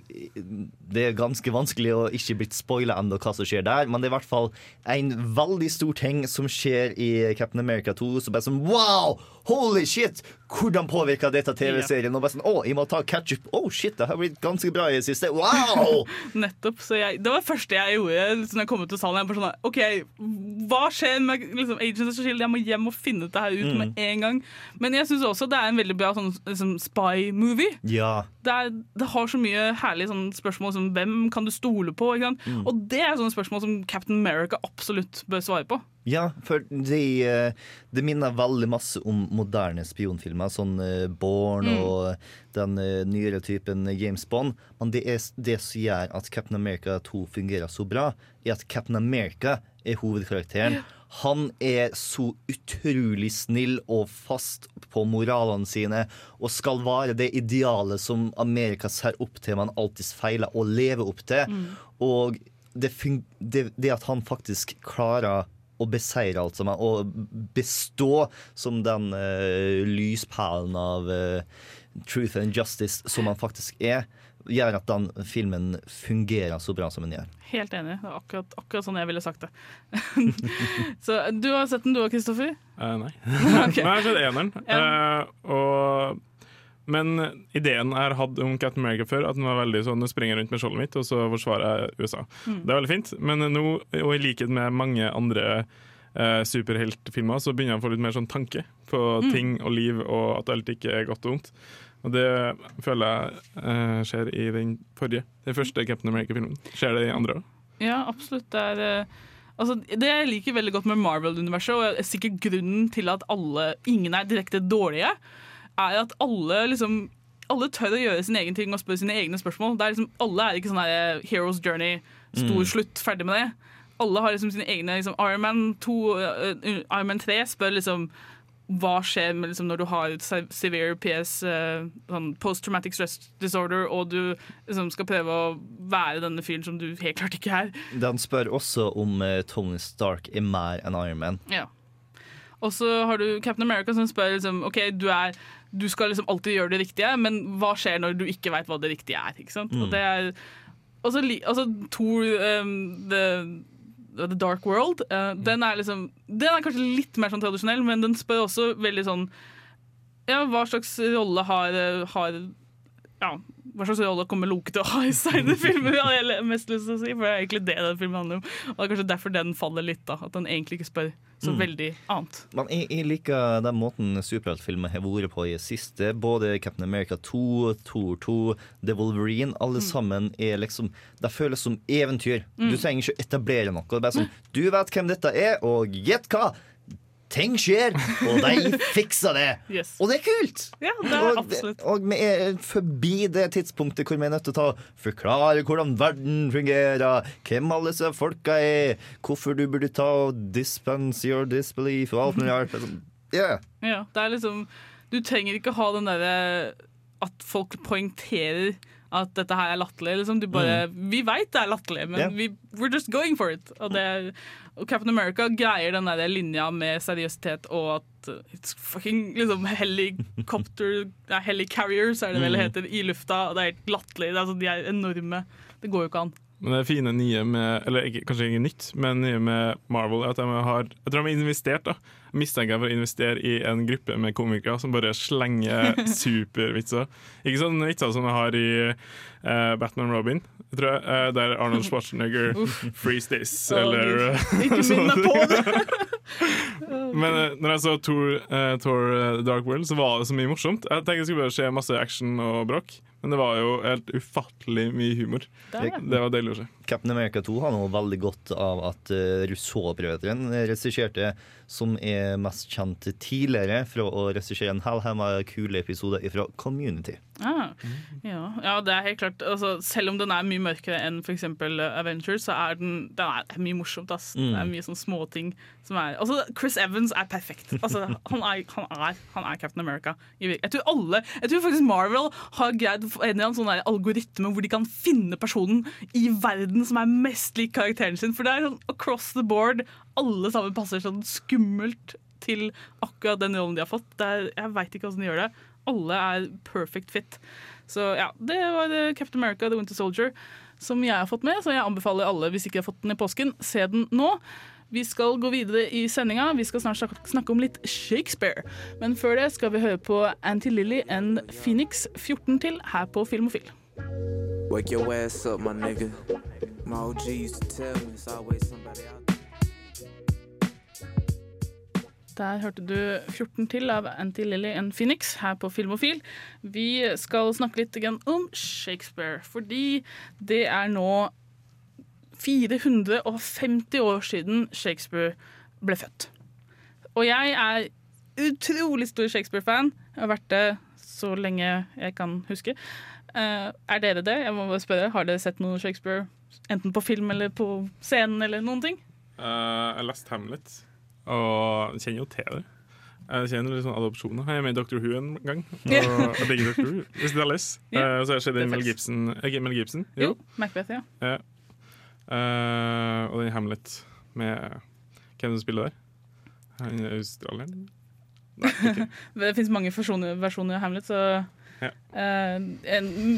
det er ganske vanskelig å ikke blitt spoila ennå hva som skjer der, men det er i hvert fall en veldig stor ting som skjer i Captain America 2. Så bare sånn wow! Holy shit! Hvordan påvirka dette TV-serien? Og bare sånn, å, jeg må ta ketchup. Oh shit, det har blitt ganske bra i det siste. Wow! Nettopp. Så jeg, det var det første jeg gjorde liksom, jeg kom ut til salen. Jeg bare sånn, OK, hva skjer med liksom, Agents of Shield? Jeg må hjem og finne dette her ut Mm. med en gang. Men jeg syns også det er en veldig bra sånn, liksom, spy-movie. Ja. Det, det har så mye herlige sånn, spørsmål som hvem kan du stole på? Mm. Og det er sånne spørsmål som Captain America absolutt bør svare på. Ja, for det, de minner veldig masse om moderne spionfilmer, sånn Born Bourne Mm. og den eh, nyere typen James Bond. Men det er det som gjør at Captain America 2 fungerer så bra, er at Captain America er hovedkarakteren. Han er så utrolig snill og fast på moralene sine og skal være det idealet som Amerika ser opp til, men alltid feiler å leve opp til. Og det, det, det at han faktisk klarer å beseire alt sammen, og bestå som den uh, lyspælen av uh, truth and justice som han faktisk er, gjør at den filmen fungerer så bra som den gjør. Helt enig. Det er akkurat, akkurat sånn jeg ville sagt det. så du har sett den du òg, Kristoffer? Uh, nei. okay. Nei, jeg har sett eneren. Uh, og, men ideen jeg har hatt om Captain America før, at den var veldig sånn Nå springer jeg rundt med skjoldet mitt, og så forsvarer jeg USA. Mm. Det er veldig fint. Men nå, og i likhet med mange andre eh, superheltfilmer, så begynner jeg å få litt mer sånn tanke på Mm. ting og liv, og at alt ikke er godt og vondt. Og det føler jeg eh, skjer i den forrige, den første Captain America-filmen. Skjer det i andre òg? Ja, absolutt. Det er eh, Altså, det jeg liker veldig godt med Marvel-universet, og er sikkert grunnen til at alle, ingen er direkte dårlige, er at alle liksom alle tør å gjøre sin egen ting og spørre sine egne spørsmål. Det er liksom, alle er ikke sånn her Heroes Journey, stor Mm. slutt, ferdig med det. Alle har liksom sine egne liksom, Iron Man 2, uh, Iron Man 3 spør liksom hva skjer med, liksom, når du har se- severe PS, uh, sånn post-traumatic stress disorder, og du liksom, skal prøve å være denne fyren som du helt klart ikke er. Den spør også om uh, Tony Stark er mer enn Iron Man. Ja. Og så har du Captain America som spør liksom, OK, du, er, du skal liksom alltid gjøre det riktige, men hva skjer når du ikke veit hva det riktige er? Ikke sant? Mm. Og det er og så altså, Thor um, the, the Dark World, eh, den er liksom Den er kanskje litt mer sånn tradisjonell, men den spør også veldig sånn Ja, hva slags rolle har, eh, har ja, hva slags rolle kommer Loke til å ha i seg i filmen? Hadde jeg mest lyst til å si, for det er egentlig det den filmen handler om. Og det er kanskje derfor den faller litt, da. At den egentlig ikke spør så Mm. veldig annet. Men jeg, jeg liker den måten superheltfilmer har vært på i det siste. Både Captain America 2, Tour 2, The Wolverine. Alle sammen er liksom Det føles som eventyr. Du Mm. trenger ikke etablere noe. Det er bare sånn Du vet hvem dette er, og gjett hva! Ting skjer, og de fikser det! Yes. Og det er kult! Ja, det er og, absolutt. og vi er forbi det tidspunktet hvor vi er nødt til å ta forklare hvordan verden fungerer, hvem alle disse folka er, hvorfor du burde ta og dispense your disbelief og alt mulig rart. Sånn, Yeah. Ja, det er liksom Du trenger ikke ha den derre at folk poengterer at dette her er latterlig. Liksom. Du bare, Vi veit det er latterlig, men yeah. vi, we're just going for it. Og, det, og Captain America greier den der linja med seriøsitet og at it's fucking liksom helicopter Helicarriers er det vel det heter, i lufta. Og det er helt latterlig. Er sånn, de er enorme. Det går jo ikke an. Men det fine nye med Eller ikke, kanskje ikke nytt, men nye med Marvel er at de har Jeg tror de har investert, da. Mistenker jeg for å investere i en gruppe med komikere som bare slenger supervitser. Ikke sånne vitser som de har i uh, Batman Robin, tror jeg, Uh, der Arnold Schwarzenegger freeze this, oh, eller uh, Ikke minn meg på det! Men uh, når jeg så Thor eh, Dark World, så var det så mye morsomt. Jeg tenkte det skulle bare skje masse action og bråk, men det var jo helt ufattelig mye humor. Det det. Det var deilig å se. Captain America 2 har noe veldig godt av at uh, Rousseau-brødrene regisserte, som er mest kjent tidligere fra å regissere en hellhemma kule episode fra Community. Ah, ja. ja, det er helt klart altså, Selv om den er mye mørkere enn f.eks. Avengers, så er den, den er mye morsomt. Ass. Det er mye sånn småting som er Altså, Chris Evans er perfekt. Altså, han, er, han, er, han er Captain America. Jeg tror alle Jeg tror faktisk Marvel har greid en sånn algoritme hvor de kan finne personen i verden som er mest lik karakteren sin. For det er sånn across the board. Alle sammen passer sånn skummelt til akkurat den rollen de har fått. Er, jeg veit ikke hvordan de gjør det. Alle er perfect fit. Så ja, det var eh, Captain America The Winter Soldier som jeg har fått med. Så jeg anbefaler alle, hvis ikke de har fått den i påsken, se den nå. Vi skal gå videre i sendinga. Vi skal snart snakke om litt Shakespeare. Men før det skal vi høre på Anti-Lily and Phoenix 14 til her på Filmofil. Wake your ass up, my nigga. My OG used to tell me it's always somebody out Der hørte du 14 til av Anti Lily and Phoenix her på Filmofil. Vi skal snakke litt om Shakespeare, fordi det er nå 450 år siden Shakespeare ble født. Og jeg er utrolig stor Shakespeare-fan. Jeg har vært det så lenge jeg kan huske. Eh, er dere det? Jeg må bare spørre. Har dere sett noe Shakespeare? Enten på film eller på scenen eller noen ting? Uh, jeg leste Hamlet, og kjenner jo til det. Jeg kjenner litt sånn adopsjoner. Jeg er med i Doctor Who en gang. Og jeg digger Dr. Who. Hvis det er les. Ja. Uh, så har jeg sett Mel. Gibson. Ikke Mel Gibson? Jo. Macbeth, ja. Ja. Eh, og den Hamlet med Hvem som spiller der? Han er australier? Det fins mange versjoner, versjoner av Hamlet, så Ja. Eh,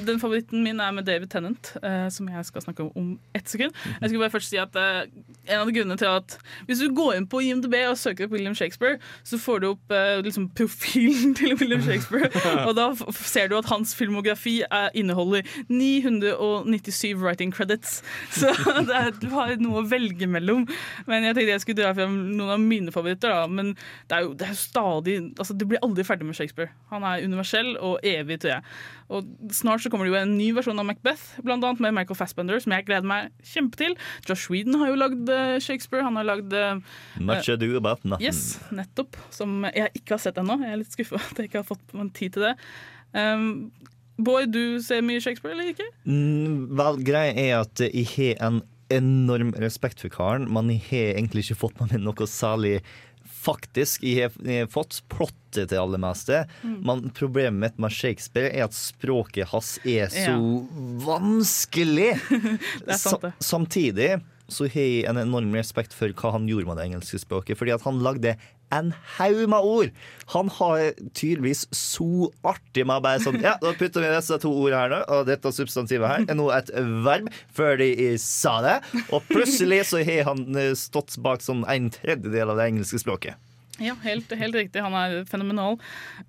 Den favoritten min er med David Tennant, eh, som jeg skal snakke om om ett sekund. Jeg skal bare først si at eh, En av grunnene til at Hvis du går inn på IMDb og søker opp William Shakespeare, så får du opp liksom profilen til William Shakespeare, og da ser du at hans filmografi er, inneholder 997 writing credits. Så det er, du har noe å velge mellom. Men jeg tenkte jeg skulle dra frem noen av mine favoritter. Da. Men det er jo, det er stadig altså, Du blir aldri ferdig med Shakespeare. Han er universell og evig, tror jeg. Og Snart så kommer det jo en ny versjon av Macbeth, annet med Michael Fassbender, som jeg gleder meg kjempe til. Josh Whedon har jo lagd eh, Shakespeare. Han har lagd eh, Much ado about nothing. Yes, nettopp. Som jeg ikke har sett ennå. Jeg er litt skuffa at jeg ikke har fått tid til det. Um, Bård, du ser mye Shakespeare, eller ikke? Mm, vel, greia er at jeg har en enorm respekt for karen, men jeg har egentlig ikke fått med meg noe særlig Faktisk, jeg har, fått plottet til aller meste, men problemet mitt med Shakespeare er at språket hans er så vanskelig. Det er sant, det. Sa- samtidig så har jeg en enorm respekt for hva han gjorde med det engelske språket, fordi at han lagde en haug med ord. Han har tydeligvis så artig med bare sånn Ja, da putter vi disse to ordene her nå, og dette substantivet her er nå et verb, før de sa det. Og plutselig så har han eh, stått bak sånn en tredjedel av det engelske språket. Ja, helt, helt riktig. Han er fenomenal.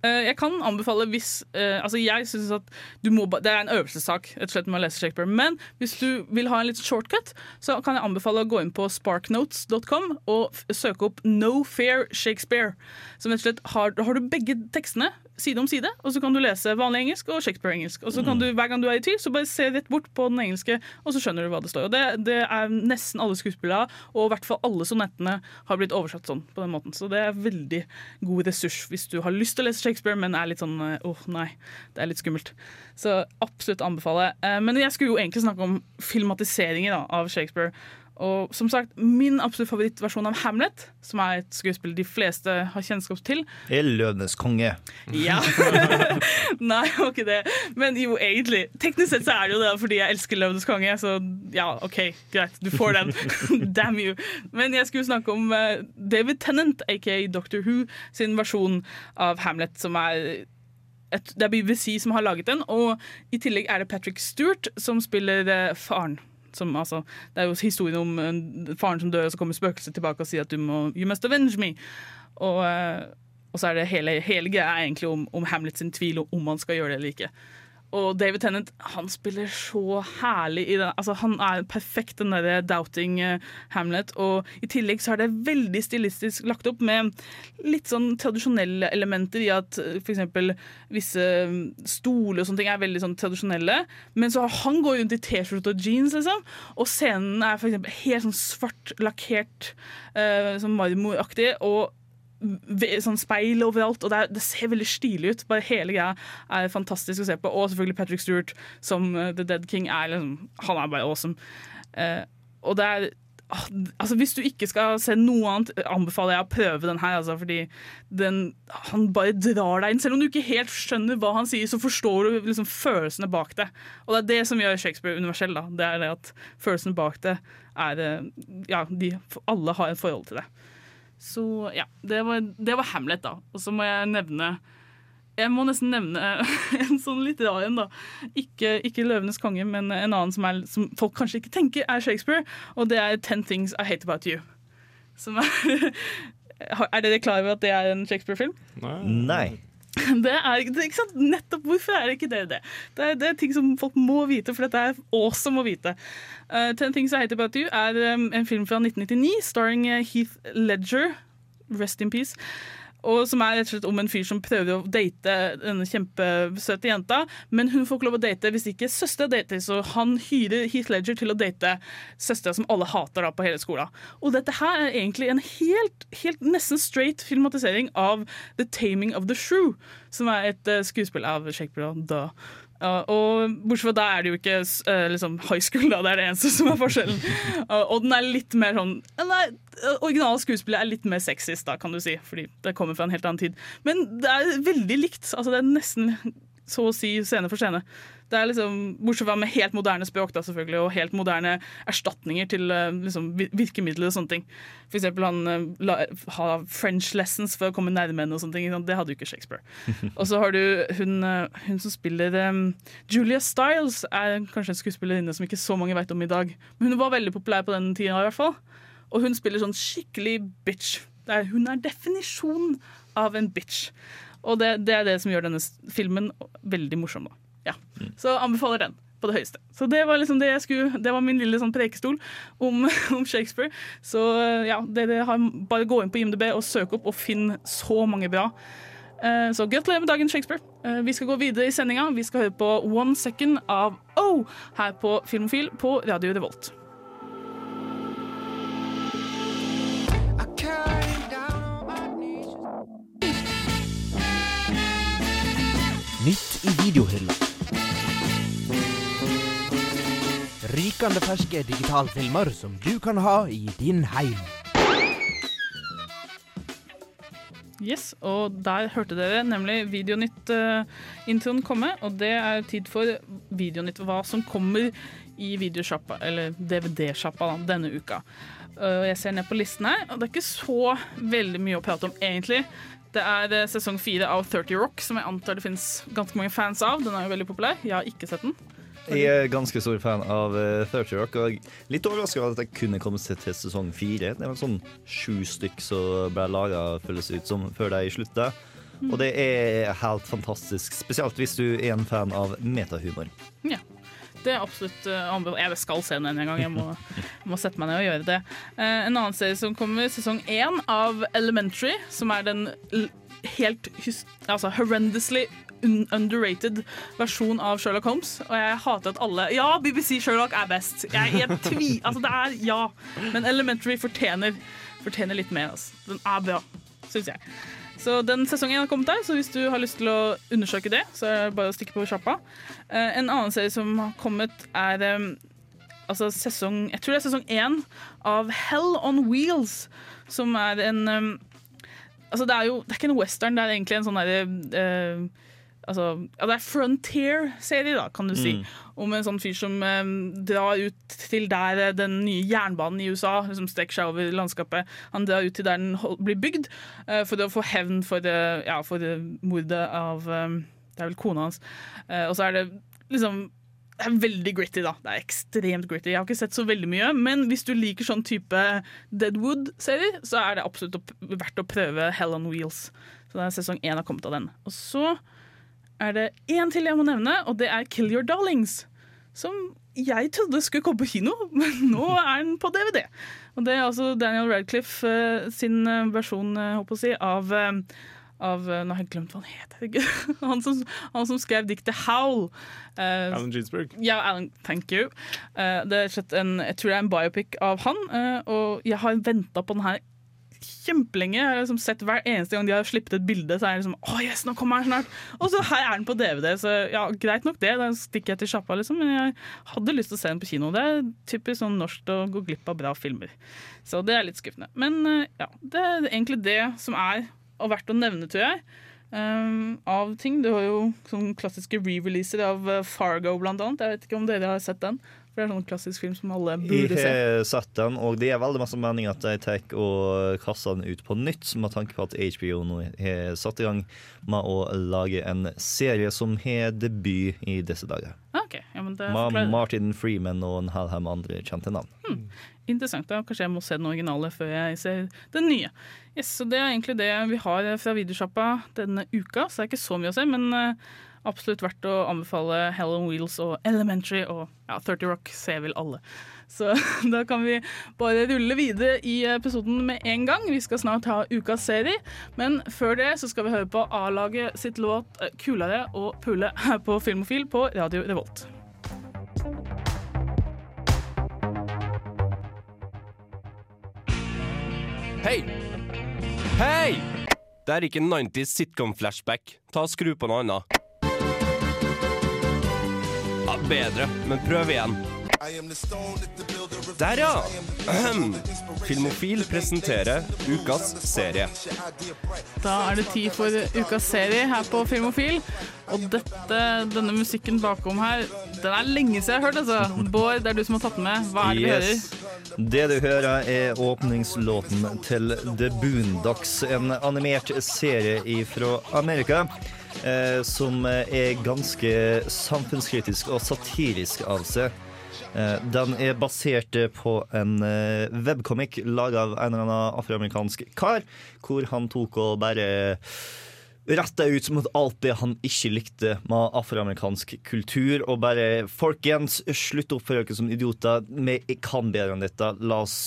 Eh, jeg kan anbefale hvis eh, Altså, jeg synes at du må Det er en øvelsessak rett og slett med å lese Shakespeare. Men hvis du vil ha en liten shortcut, så kan jeg anbefale å gå inn på sparknotes.com og søke opp No Fair Shakespeare. Som rett og slett har, har du begge tekstene side om side, og så kan du lese vanlig engelsk og Shakespeare-engelsk. Og så kan du, Hver gang du er i tvil, så bare se rett bort på den engelske, og så skjønner du hva det står. Og Det, det er nesten alle skuespillere, og i hvert fall alle sonettene har blitt oversatt sånn på den måten. Så det er veldig god ressurs hvis du har lyst til å lese Shakespeare, men er litt sånn åh, åh nei, det er litt skummelt. Så absolutt anbefale. Eh, Men jeg skulle jo egentlig snakke om filmatiseringer da, av Shakespeare. Og som sagt, Min absolutt favorittversjon av Hamlet, som er et skuespill de fleste har kjennskap til, Er Løvenes konge. ja. Nei, ikke det. Men jo, egentlig. Teknisk sett så er det jo det fordi jeg elsker Løvenes konge, så ja, OK, greit, du får den. Damn you. Men jeg skulle snakke om eh, David Tennant, aka Doctor Who, sin versjon av Hamlet, som er et, det er BBC som har laget den, og i tillegg er det Patrick Stewart som spiller eh, faren. Som, altså, det er jo historien om eh, faren som dør, og så kommer spøkelset tilbake og sier at du må, you must avenge me. Og, eh, og så er det hele, hele greia egentlig om, om Hamlet sin tvil om han skal gjøre det eller ikke. Og David Tennant han spiller så herlig i den. Altså, han er perfekt, den derre doubting eh, Hamlet. Og i tillegg så er det veldig stilistisk lagt opp med litt sånn tradisjonelle elementer i at f.eks. for eksempel visse mm, stoler og sånne ting er veldig sånn tradisjonelle. Men så han går rundt i T-skjorte og jeans, liksom. Og scenen er eksempel helt sånn svart lakkert, uh, sånn marmoraktig. og sånn speil overalt, og det, er, det ser veldig stilig ut. Bare Hele greia er fantastisk å se på. Og selvfølgelig Patrick Stewart som uh, The Dead King. Er liksom, han er bare awesome. Uh, og det er ah, Altså Hvis du ikke skal se noe annet, anbefaler jeg å prøve den her. Altså, fordi den, han bare drar deg inn. Selv om du ikke helt skjønner hva han sier, så forstår du liksom følelsene bak det. Og det er det som gjør Shakespeare universell. Da. Det er det at følelsene bak det er eh, Ja, de, alle har et forhold til det. Så ja, det var, det var Hamlet, da. Og så må jeg nevne Jeg må nesten nevne en sånn litt rar en, da. Ikke, ikke 'Løvenes konge', men en annen som, er, som folk kanskje ikke tenker er Shakespeare, og det er 'Ten Things I Hate About You'. Som er Er dere klar over at det er en Shakespeare-film? Nei. Det er ikke sant? Nettopp hvorfor er det ikke det det? Det er, det er ting som folk må vite, for dette er awesome å vite. Uh, Ten Things I Hate About You er um, en film fra 1999 starring uh, Heath Ledger, rest in peace. Og som er rett og slett om en fyr som prøver å date denne kjempesøte jenta, men hun får ikke lov å date hvis ikke søstera dater, så han hyrer Heath Ledger til å date søstera som alle hater da på hele skolen. Og dette her er egentlig en helt, helt nesten straight filmatisering av The Taming of the Shrew, som er et uh, skuespill av Shakespeare. Da. Uh, og bortsett fra da er det jo ikke uh, liksom high school, da. Det er det eneste som er forskjellen. Uh, og den er litt mer sånn Nei, originale skuespillet er litt mer sexist, da, kan du si. Fordi det kommer fra en helt annen tid. Men det er veldig likt. Altså, det er nesten så å si scene for scene. Det er liksom, Bortsett fra med helt moderne språk da, selvfølgelig, og helt moderne erstatninger til uh, liksom, virkemidler og sånne ting. For eksempel han uh, la, ha French lessons for å komme nærme henne og sånne ting. Det hadde jo ikke Shakespeare. Og så har du hun, uh, hun som spiller um, Julia Stiles, er kanskje en skuespillerinne som ikke så mange vet om i dag. Men hun var veldig populær på den tida i hvert fall. Og hun spiller sånn skikkelig bitch. Det er, hun er definisjonen av en bitch. Og det, det er det som gjør denne filmen veldig morsom. Da. Ja. Så anbefaler den på det høyeste. Så det var liksom det jeg skulle Det var min lille sånn prekestol om, om Shakespeare. Så ja, dere har bare gå inn på IMDb og søk opp og finn så mange bra. Eh, Så gratulerer med dagen, Shakespeare. Eh, Vi skal gå videre i sendinga. Vi skal høre på One Second av O her på Filmofil på Radio Revolt. Nytt i videohylla. Rykende ferske digitalfilmer som du kan ha i din heim. Yes, og der hørte dere nemlig Videonytt-introen komme, og det er tid for Videonytt, hva som kommer i videosjappa, eller DVD-sjappa denne uka. Uh, Jeg ser ned på listen her, og det er ikke så veldig mye å prate om egentlig. Det er eh, sesong fire av 30 Rock, som jeg antar det finnes ganske mange fans av. Den er jo veldig populær. Jeg har ikke sett den. Jeg er ganske stor fan av uh, 30 Rock, og litt overraska over at jeg kunne komme til, til sesong fire. Det var sånn sju stykk som ble laga, føles ut som, før de slutta. Og det er helt fantastisk, spesielt hvis du er en fan av metahumor. Ja. Det er absolutt uh, anbefalt. Jeg skal se den en gang. Jeg må, må sette meg ned og gjøre det. Eh, en annen serie som kommer, sesong én av Elementary, som er den helt altså horrendously underrated versjon av Sherlock Holmes. Og jeg hater at alle Ja, BBC Sherlock er best. Jeg, jeg tvi... Altså, det er ja. Men Elementary fortjener, fortjener litt mer. Altså. Den er bra, syns jeg. Så den sesongen har kommet der, så hvis du har lyst til å undersøke det, så er det bare å stikke på sjappa. Eh, en annen serie som har kommet, er eh, altså sesong Jeg tror det er sesong én av Hell on Wheels, som er en eh, Altså, det er jo det er ikke en western, det er egentlig en sånn derre eh, Altså, ja, det er Frontier-serie, da, kan du si. Mm. Om en sånn fyr som eh, drar ut til der eh, den nye jernbanen i USA liksom strekker seg over landskapet. Han drar ut til der den hold, blir bygd, eh, for å få hevn for, eh, ja, for mordet av eh, Det er vel kona hans. Og så er det liksom det er veldig gritty, da. Det er ekstremt gritty. Jeg har ikke sett så veldig mye, men hvis du liker sånn type Deadwood-serier, så er det absolutt verdt å prøve Hell on Wheels. Så det er sesong én har kommet av den. Og så er det én til jeg må nevne, og det er Kill Your Darlings. Som jeg trodde skulle komme på kino, men nå er den på DVD. Og det er altså Daniel Radcliffe eh, sin eh, versjon, eh, håper jeg å si, av eh, av, eh, Nå har jeg glemt hva han het. Han som, han som skrev diktet 'Howl'. Eh, Alan Ginsberg. ja, Alan, thank you. Eh, det er en, jeg tror det er en biopic av han, eh, og jeg har venta på den her kjempelenge. Jeg har liksom sett Hver eneste gang de har sluppet et bilde, så er jeg liksom Å, yes, nå kommer den snart! Og så her er den på DVD, så ja, greit nok det. Da stikker jeg til sjappa, liksom, men jeg hadde lyst til å se den på kino. Det er typisk sånn norsk å gå glipp av bra filmer. Så det er litt skuffende. Men eh, ja, det er egentlig det som er og verdt å nevne, tror jeg. Um, av ting. Du har jo sånne klassiske re-releaser av eh, Fargo, blant annet. Jeg vet ikke om dere har sett den? For det er sånn klassisk film som alle burde se. har sett den, og det er veldig masse mening at de tar og kaster den ut på nytt, med tanke på at HBO nå har satt i gang med å lage en serie som har debut i disse dager. Okay, ja, men det Med. Martin Freeman og en hel haug med andre kjente navn. Hmm. Interessant. da. Kanskje jeg må se den originale før jeg ser den nye. Yes, så Det er egentlig det vi har fra videosjappa denne uka. Så det er ikke så mye å se, men eh, absolutt verdt å anbefale Hell on Wheels og Elementary og ja, 30 Rock ser vel alle. Så da kan vi bare rulle videre i episoden med en gang. Vi skal snart ha ukas serie, men før det så skal vi høre på A-laget sitt låt eh, 'Kulere og pule' her på Filmofil på Radio Revolt. Hei! Hei! Det er ikke 90s sitcom-flashback. Ta og Skru på noe annet. Bedre, men prøv igjen. Der, ja! Ahem. Filmofil presenterer ukas serie. Da er det tid for ukas serie her på Filmofil. Og dette, denne musikken bakom her, den er lenge siden jeg har hørt. altså. Bård, det er du som har tatt den med. Hva er det vi hører? Det du hører, er åpningslåten til The Boondocks, en animert serie fra Amerika. Eh, som er ganske samfunnskritisk og satirisk av seg. Eh, den er basert på en eh, webcomic laga av en eller annen afroamerikansk kar, hvor han tok og bare retta ut mot alt det han ikke likte med afroamerikansk kultur. Og bare Folkens, slutt å oppføre dere som idioter. Vi kan bedre enn dette. La oss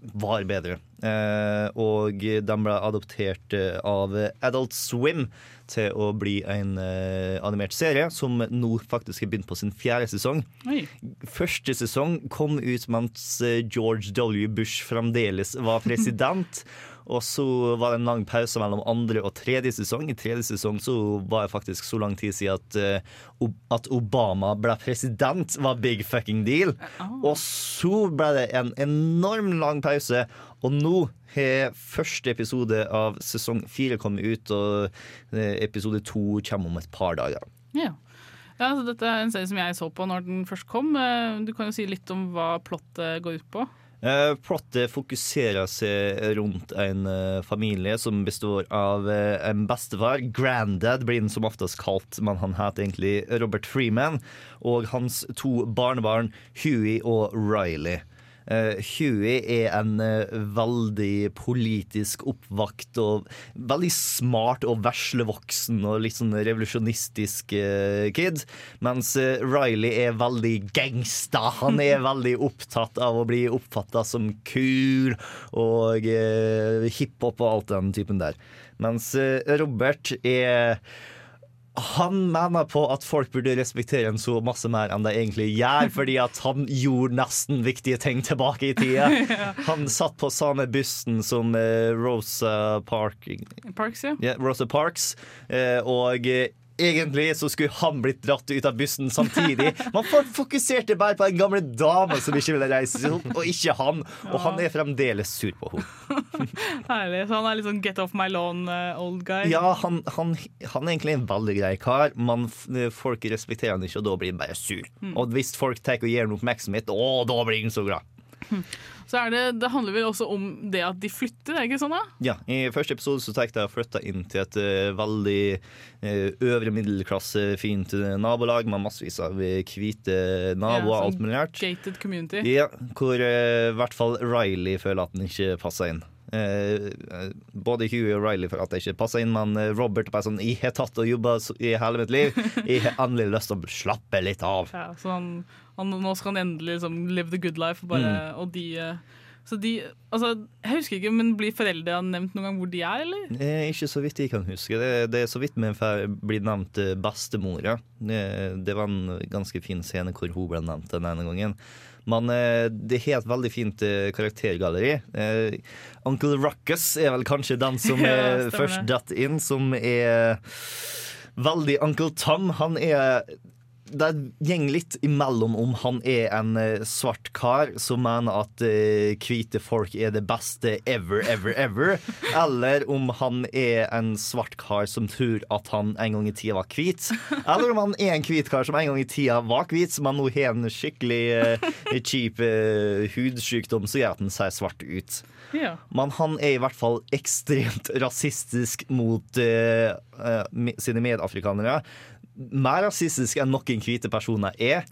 være bedre. Eh, og den ble adoptert eh, av Adult Swim til å bli en uh, animert serie, som nå faktisk har begynt på sin fjerde sesong. Oi. Første sesong kom ut mens eh, George W. Bush fremdeles var president. Og så var det en lang pause mellom andre og tredje sesong. I tredje sesong så var det faktisk så lang tid siden at, eh, at Obama ble president, var big fucking deal. Og så ble det en enorm lang pause, og nå har første episode av sesong fire kommet ut, og eh, episode to kommer om et par dager. Ja. Ja, altså, dette er en serie som jeg så på når den først kom. Eh, Du kan jo si litt om hva plottet går ut på. Eh, plottet fokuserer seg rundt en eh, familie som består av eh, en bestefar. Granddad blir han som oftest kalt, men han heter egentlig Robert Freeman. Og hans to barnebarn, Huey og Riley. Uh, Huey er en eh, veldig politisk oppvakt og veldig smart og veslevoksen og litt sånn revolusjonistisk eh, kid. Mens eh, Riley er veldig gangsta. Han er veldig opptatt av å bli oppfatta som kul og hiphop og alt den typen der. Mens eh, Robert er han mener på at folk burde respektere en så masse mer enn de egentlig gjør, fordi at han gjorde nesten viktige ting tilbake i tida. Han satt på samme bussen som eh, Rosa Park, Parks, ja. ja, Rosa Parks, eh, og Egentlig så skulle han blitt dratt ut av bussen samtidig. Man fokuserte bare på den gamle dama som ikke ville reise seg opp, og ikke han. Og han er fremdeles sur på henne. Herlig. Så han er litt sånn get off my lawn eh, old guy. Ja, han, han, han er egentlig en veldig grei kar, men folk respekterer han ikke, og da blir han bare sur. Mm. Og hvis folk tar og gir ham oppmerksomhet, å, da blir han så glad. Så er det, det handler vel også om det at de flytter, er det ikke sånn da? Ja, I første episode så tenkte jeg å flytte inn til et uh, veldig uh, øvre middelklasse, fint eh, nabolag med massevis av hvite naboer Ja, alt sånn mulig rart. Gated community. Ja, hvor i i hvert fall Riley føler at den ikke passer inn. Eh, eh, både Hugh og Riley for at det ikke passer inn, men eh, Robert er bare sånn Jeg har tatt og jobba i hele mitt liv. Jeg har endelig lyst til å slappe litt av. Ja, så han, han, nå skal han endelig liksom live the good life. Bare, Mm. Og de Så de Altså, jeg husker ikke, men blir foreldre nevnt noen gang hvor de er, eller? Eh, ikke så vidt jeg kan huske. Det, det er så vidt vi blir bli nevnt bestemora. Det, det var en ganske fin scene hvor hun ble nevnt den ene gangen. Men eh, det har et veldig fint eh, karaktergalleri. Eh, Uncle Ruckus er vel kanskje den som Ja, først datt inn, som er veldig Uncle Tom. Han er det går litt imellom om han er en eh, svart kar som mener at uh, hvite folk er det beste ever, ever, ever, eller om han er en svart kar som tror at han en gang i tida var hvit, eller om han er en hvit kar som en gang i tida var hvit, han nå har en skikkelig uh, kjip uh, hudsykdom som gjør at han ser svart ut. Ja. Men han er i hvert fall ekstremt rasistisk mot sine medafrikanere. Mer rasistisk enn noen hvite personer er.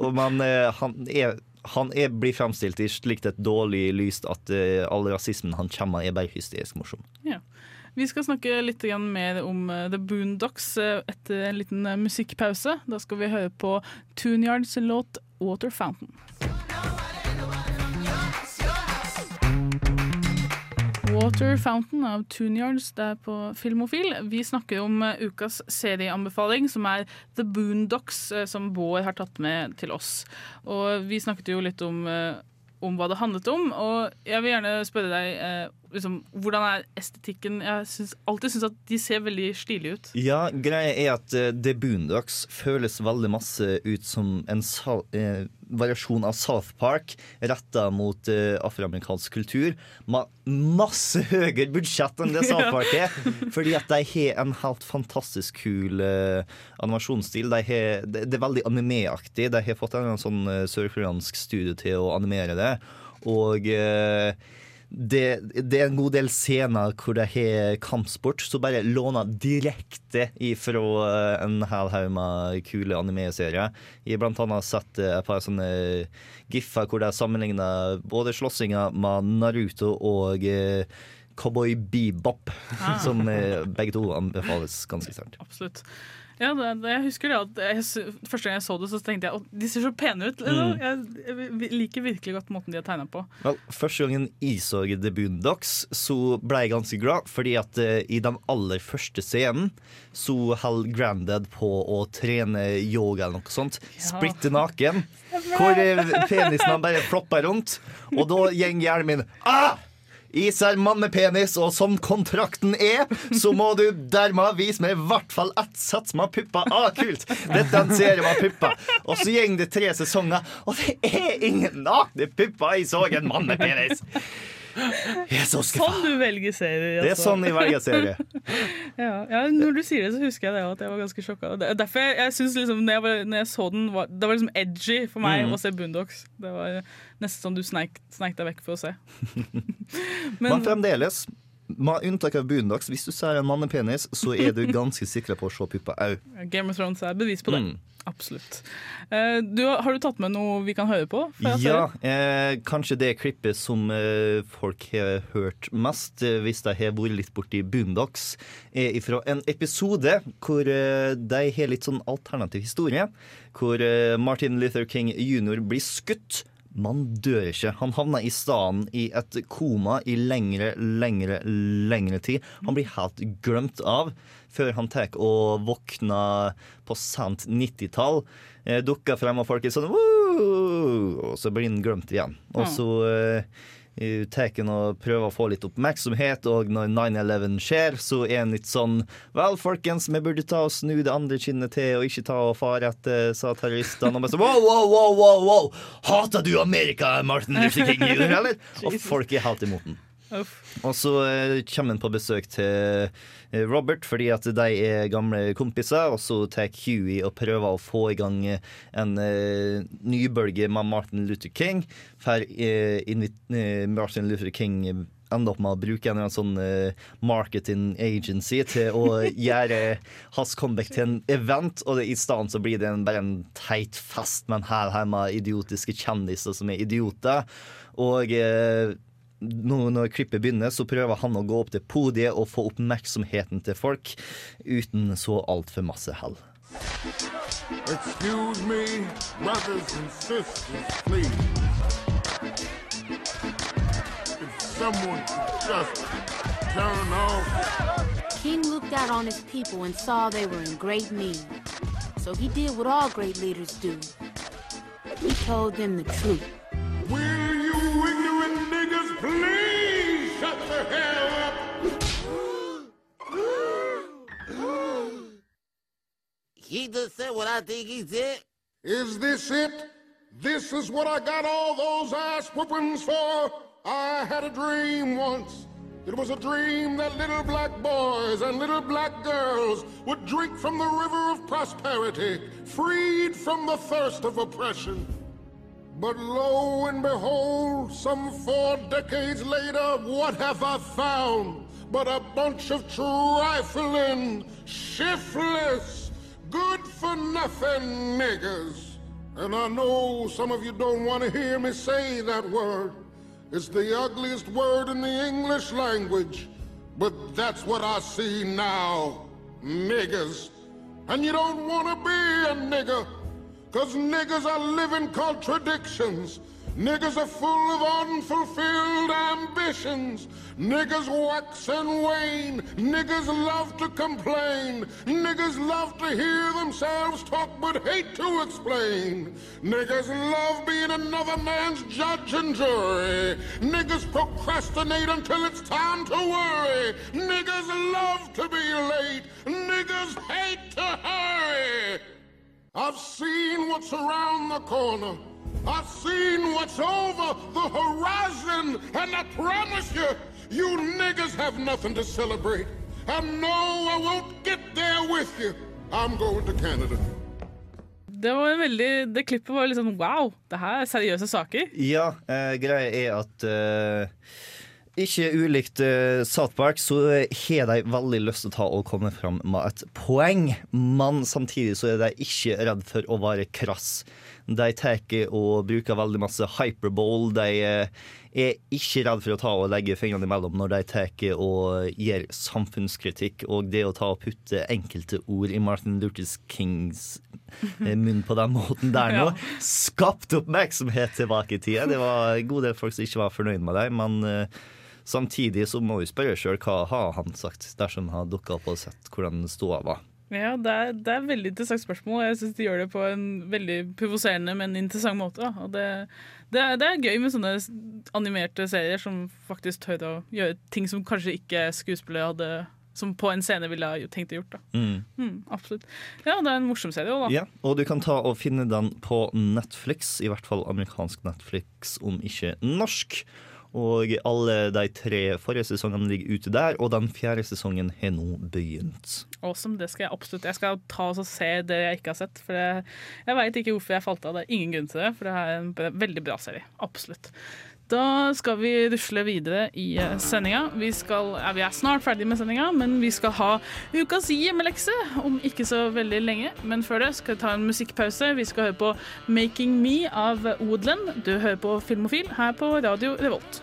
Og man, eh, han er han er, blir fremstilt i slikt et dårlig lys at uh, all rasismen han kommer med, er bare hysterisk morsom. Ja. Vi skal snakke litt mer om eh, The Boondocks etter en liten musikkpause. Da skal vi høre på Tuneyards låt 'Water Fountain'. Water Fountain av Toonyards der på Filmofil. Vi snakker om eh, ukas serieanbefaling, som er The Boondocks, eh, som Bård har tatt med til oss. Og vi snakket jo litt om, eh, om hva det handlet om, og jeg vil gjerne spørre deg liksom, hvordan er estetikken? Jeg syns, alltid syns at de ser veldig stilige ut. Ja, greia er at uh, det Boondocks føles veldig masse ut som en sal, uh, variasjon av South Park retta mot uh, afroamerikansk kultur, med masse høyere budsjett enn det South Park er. Fordi at de har en helt fantastisk kul eh, animasjonsstil. De har, det, det er veldig animeaktig. De har fått en sånn uh, sørkoreansk studio til å animere det. Og eh, det, det er en god del scener hvor de har kampsport så bare låner direkte ifra eh, en hel haug med kule anime-serier. Jeg har blant annet sett eh, et par sånne giffer hvor de sammenligner både slåssinga med Naruto og eh, Cowboy Bebop, Ah. som begge to anbefales ganske sterkt. Absolutt. Ja, det, det, jeg husker det at jeg, Første gang jeg så det, så tenkte jeg at de ser så pene ut. Liksom. Mm. Jeg, jeg liker virkelig godt måten de har tegna på. Vel, Første gangen jeg så The Boondocks, så ble jeg ganske glad. Fordi at uh, i den aller første scenen så holder Grandad på å trene yoga eller noe sånt. Splitter naken. Hvor eh, penisen han bare flopper rundt. Og da går hjernen min ah! Ser mannepenis, og som kontrakten er, så må du dermed vise meg i hvert fall ett sats med pupper. Ah, kult! Dette er en serie med pupper. Og så går det tre sesonger, og det er ingen nakne pupper! Jeg så en mannepenis! Så. Sånn du velger serier. Det er altså. sånn jeg velger serie. Ja, ja, når du sier det, så husker jeg det at jeg var ganske sjokka. Er Derfor jeg, jeg synes liksom, når jeg, var, når jeg så den, var, det var liksom edgy for meg Mm. å se Boondocks. Det var nesten sånn du sneik, sneik deg vekk for å se. Men fremdeles, med unntak av Boondocks, hvis du ser en mannepenis, så er du ganske sikker på å se puppa òg. Game of Thrones er bevis på det. Mm. Absolutt. Uh, du, har du tatt med noe vi kan høre på? Ja, eh, kanskje det klippet som eh, folk har hørt mest, eh, hvis de har vært litt borti Boondocks, er fra en episode hvor eh, de har litt sånn alternativ historie. Hvor eh, Martin Luther King jr. blir skutt. Man dør ikke. Han havner i stedet i et koma i lengre, lengre, lengre tid. Han blir helt glemt av før han tar og våkner på sent 90-tall. Eh, dukker frem, og folk er sånn «Woo!» Og så blir han glemt igjen. Og så eh, tar og prøver å få litt oppmerksomhet, og når 9-11 skjer, så er en litt sånn Vel, folkens, vi burde ta og snu det andre kinnet til og ikke ta og fare etter, sa terroristene. Og bare sånn wow, wow, wow, wow, wow! Hater du Amerika, Martin Luther King jr., eller? Og folk er helt imot den. Og så eh, kommer han på besøk til eh, Robert fordi at de er gamle kompiser. Og så tar Huey og prøver å få i gang eh, en uh, nybølge med Martin Luther King. For uh, Martin Luther King ender opp med å bruke en sånn uh, marketing agency til å gjøre hans comeback til en event, og det, i stedet så blir det en, bare en teit fest med en hær her med idiotiske kjendiser som er idioter. Og nå når klippet begynner, så prøver han å gå opp til podiet og få oppmerksomheten til folk uten så altfor masse hell. Excuse me, brothers and sisters, please. If someone could just turn off. King looked out on his people and saw they were in great need. So he did what all great leaders do. He told them the truth. Will He just said what I think he said. Is this it? This is what I got all those ass whoopings for? I had a dream once. It was a dream that little black boys and little black girls would drink from the river of prosperity, freed from the thirst of oppression. But lo and behold, some four decades later, what have I found but a bunch of trifling, shiftless, niggers? And I know some of you don't want to hear me say that word. It's the ugliest word in the English language. But that's what I see now niggers. And you don't want to be a nigger. Cause niggas are living contradictions. Niggas are full of unfulfilled ambitions. Niggas wax and wane. Niggas love to complain. Niggas love to hear themselves talk but hate to explain. Niggas love being another man's judge and jury. Niggas procrastinate until it's time to worry. Niggas love to be late. Niggas hate to hurry. I've seen what's around the corner. I've seen what's over the horizon. And I promise you, you niggas have nothing to celebrate. And no, I won't get there with you. I'm going to Canada. Det, var en veldig, det klippet var litt sånn wow, det her er seriøse saker. Ja, eh, greia er at eh, ikke ulikt eh, South Park, så har de veldig lyst til å ta og komme fram med et poeng. Men samtidig så er de ikke redd for å være krass. De tar og bruker veldig masse hyperbole. De eh, er ikke redd for å ta og legge fingrene imellom når de tar og gir samfunnskritikk. Og det å ta og putte enkelte ord i Martin Luther Kings eh, munn på den måten der nå, skapte oppmerksomhet tilbake i tida. Det var en god del folk som ikke var fornøyd med det, men eh, samtidig så må vi spørre sjøl hva har han sagt, dersom han har dukka opp og sett hvordan ståa var. Ja, det er, det er et veldig interessant spørsmål. Jeg syns de gjør det på en veldig provoserende, men interessant måte. Og det, det, er, det er gøy med sånne animerte serier som faktisk tør å gjøre ting som kanskje ikke skuespillere hadde Som på en scene ville ha tenkt å gjort. Da. Mm. Mm, absolutt. Ja, det er en morsom serie òg, da. Ja, og du kan ta og finne den på Netflix, i hvert fall amerikansk Netflix, om ikke norsk. Og alle de tre forrige sesongene ligger ute der, og den fjerde sesongen har nå begynt. Awesome, det skal jeg absolutt. Jeg skal ta oss og se det jeg ikke har sett. For jeg veit ikke hvorfor jeg falt av. Det er ingen grunn til det, for det er en veldig bra serie. Absolutt. Da skal vi rusle videre i eh, sendinga. Vi, ja, vi er snart ferdig med sendinga, men vi skal ha ukas hjemmelekse om ikke så veldig lenge. Men før det skal vi ta en musikkpause. Vi skal høre på 'Making Me' av Woodland. Du hører på Filmofil her på Radio Revolt.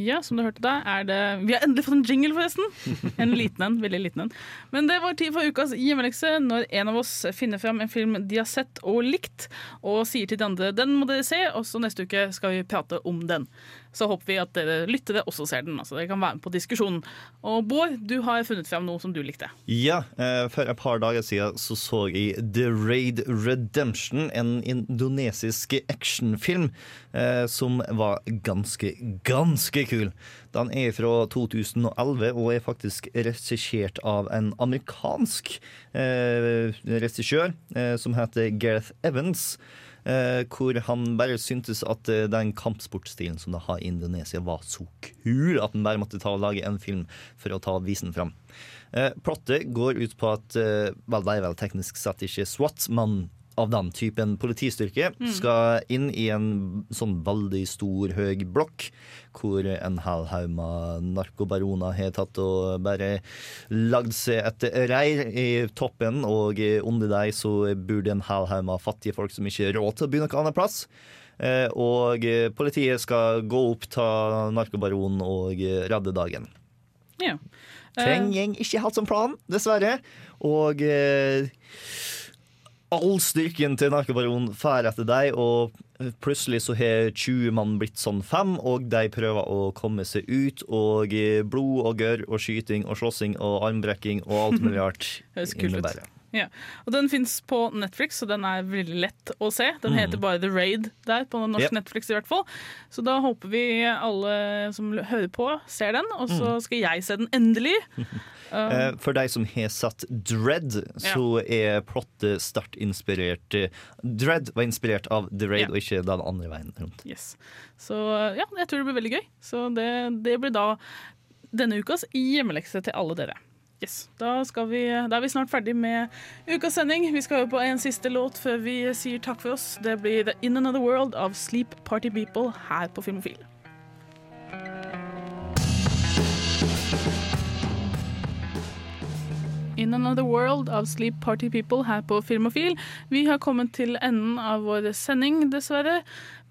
Ja, som du hørte da, er det Vi har endelig fått en jingle, forresten! En liten en. Veldig liten en. Men det var tid for ukas hjemmelekse, når en av oss finner fram en film de har sett og likt, og sier til de andre 'den må dere se', og så neste uke skal vi prate om den. Så håper vi at dere lyttere også ser den, altså dere kan være med på diskusjonen. Og Bård, du har funnet fram noe som du likte. Ja, eh, for et par dager siden så, så jeg The Raid Redemption, en indonesisk actionfilm eh, som var ganske, ganske kul. Den er fra 2011 og er faktisk regissert av en amerikansk eh, regissør eh, som heter Gareth Evans. Eh, hvor han bare syntes at eh, den kampsportstilen som de har i Indonesia, var så kul at han bare måtte ta og lage en film for å ta visen fram. Eh, plottet går ut på at eh, vel, det er vel teknisk sett ikke SWAT, men av den typen politistyrke Mm. skal inn i en sånn veldig stor, høy blokk hvor en hel haug med narkobaroner har tatt og bare lagd seg et reir i toppen, og under deg så bor det en hel haug med fattige folk som ikke har råd til å bo noe annet plass. Eh, Og eh, politiet skal gå opp, ta narkobaronen og eh, redde dagen. Ja. Eh, Trenger ikke helt som plan, dessverre. Og eh, all styrken til narkobaronen drar etter deg, og plutselig så har 20 mann blitt sånn fem, og de prøver å komme seg ut, og eh, blod og gørr og skyting og slåssing og armbrekking og alt mulig rart innebærer. Ja. Og den fins på Netflix, så den er veldig lett å se. Den Mm. heter bare The Raid der, på norsk Yep. Netflix i hvert fall. Så da håper vi alle som hører på, ser den, og så Mm. skal jeg se den endelig. Um, Eh, For de som har satt Dread, så er plottet sterkt inspirert eh, Dread var inspirert av The Raid, Ja. og ikke den andre veien rundt. Yes. Så ja, jeg tror det blir veldig gøy. Så det, det blir da denne ukas hjemmelekse til alle dere. Yes. Da, vi, da er vi snart ferdig med ukas sending. Vi skal høre på en siste låt før vi sier takk for oss. Det blir The In Another World av Sleep Party People her på Filmofil. In Another World av Sleep Party People her på Filmofil. Vi har kommet til enden av vår sending, dessverre.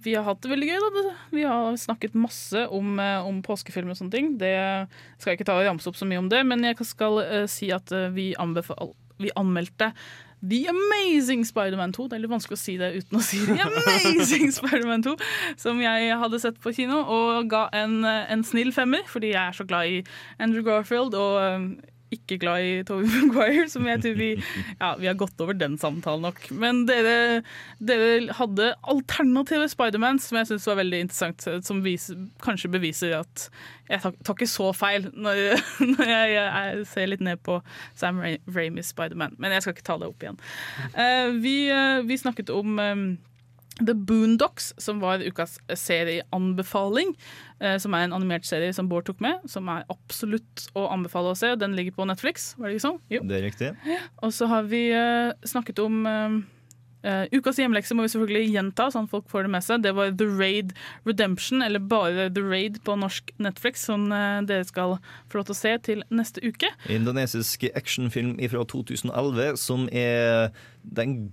Vi har hatt det veldig gøy. da. Vi har snakket masse om, eh, om påskefilm og sånne ting. Det skal jeg ikke ta og ramse opp så mye om det, men jeg skal uh, si at eh, vi, vi anmeldte The Amazing Spider-Man 2. Det er litt vanskelig å si det uten å si The Amazing Spider-Man 2, som jeg hadde sett på kino, og ga en, en snill femmer, fordi jeg er så glad i Andrew Garfield og ikke glad i Tobey Maguire, som jeg tror vi Ja, vi har gått over den samtalen nok. Men dere, dere hadde alternative Spiderman som jeg syns var veldig interessant. Som viser, kanskje beviser at jeg tar, tar ikke så feil når, når jeg, jeg ser litt ned på Sam Ra Raimis Spiderman. Men jeg skal ikke ta det opp igjen. Uh, vi, uh, vi snakket om eh, The Boondocks, som var ukas serieanbefaling. eh, Som er en animert serie som Bård tok med, som er absolutt å anbefale å se. Den ligger på Netflix, var det ikke sånn? Jo. Det er riktig. Og så har vi eh, snakket om eh, eh, Ukas hjemlekse må vi selvfølgelig gjenta, sånn folk får det med seg. Det var The Raid Redemption, eller bare The Raid på norsk Netflix, som eh, dere skal få lov til å se til neste uke. Indonesisk actionfilm fra 2011 som er den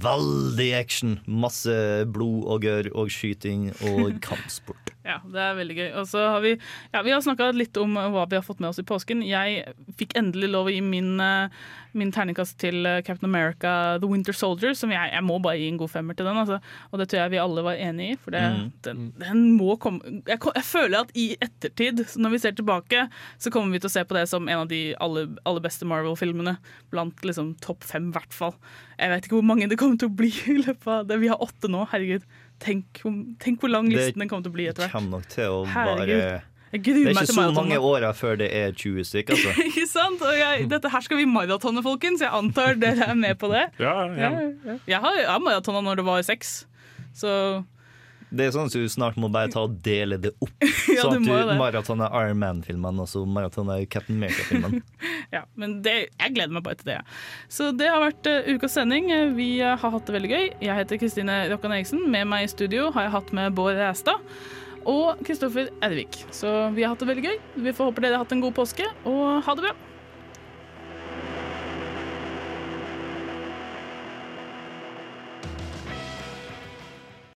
Veldig action. Masse blod og gørr og skyting og kampsport. Ja, det er veldig gøy. Og så har vi, ja, vi har snakka litt om hva vi har fått med oss i påsken. Jeg fikk endelig lov å gi min, eh, min terningkast til eh, Captain America The Winter Soldier, som jeg, jeg må bare gi en god femmer til den. Altså. Og det tror jeg vi alle var enig i, for det, Mm. den, den må komme jeg, jeg føler at i ettertid, når vi ser tilbake, så kommer vi til å se på det som en av de aller, aller beste Marvel-filmene. Blant liksom topp fem, i hvert fall. Jeg vet ikke hvor mange det kommer til å bli i løpet av det. Vi har åtte nå, herregud. Tenk, tenk hvor lang listen den kommer til å bli etter hvert. kommer nok til å Herregud. Det er ikke så mange åra før det er 20 stykker, altså. Ikke sant? Og jeg, dette her skal vi maratone, folkens. Jeg antar dere er med på det. Ja, Ja, Jeg, Jeg har, jeg har maratona når det var seks. Så Det er sånn at du snart må bare ta og dele det opp. Ja, sånn at du maratoner Iron Man-filmene og så maratoner Captain America-filmen. ja, men det, jeg gleder meg bare til det. ja. Så det har vært uh, ukas sending. Eh, Vi uh, har hatt det veldig gøy. Jeg heter Kristine Rokkan Eriksen. Med meg i studio har jeg hatt med Bård Ræstad og Kristoffer Ervik. Så vi har hatt det veldig gøy. Vi får håpe dere har hatt en god påske, og ha det bra.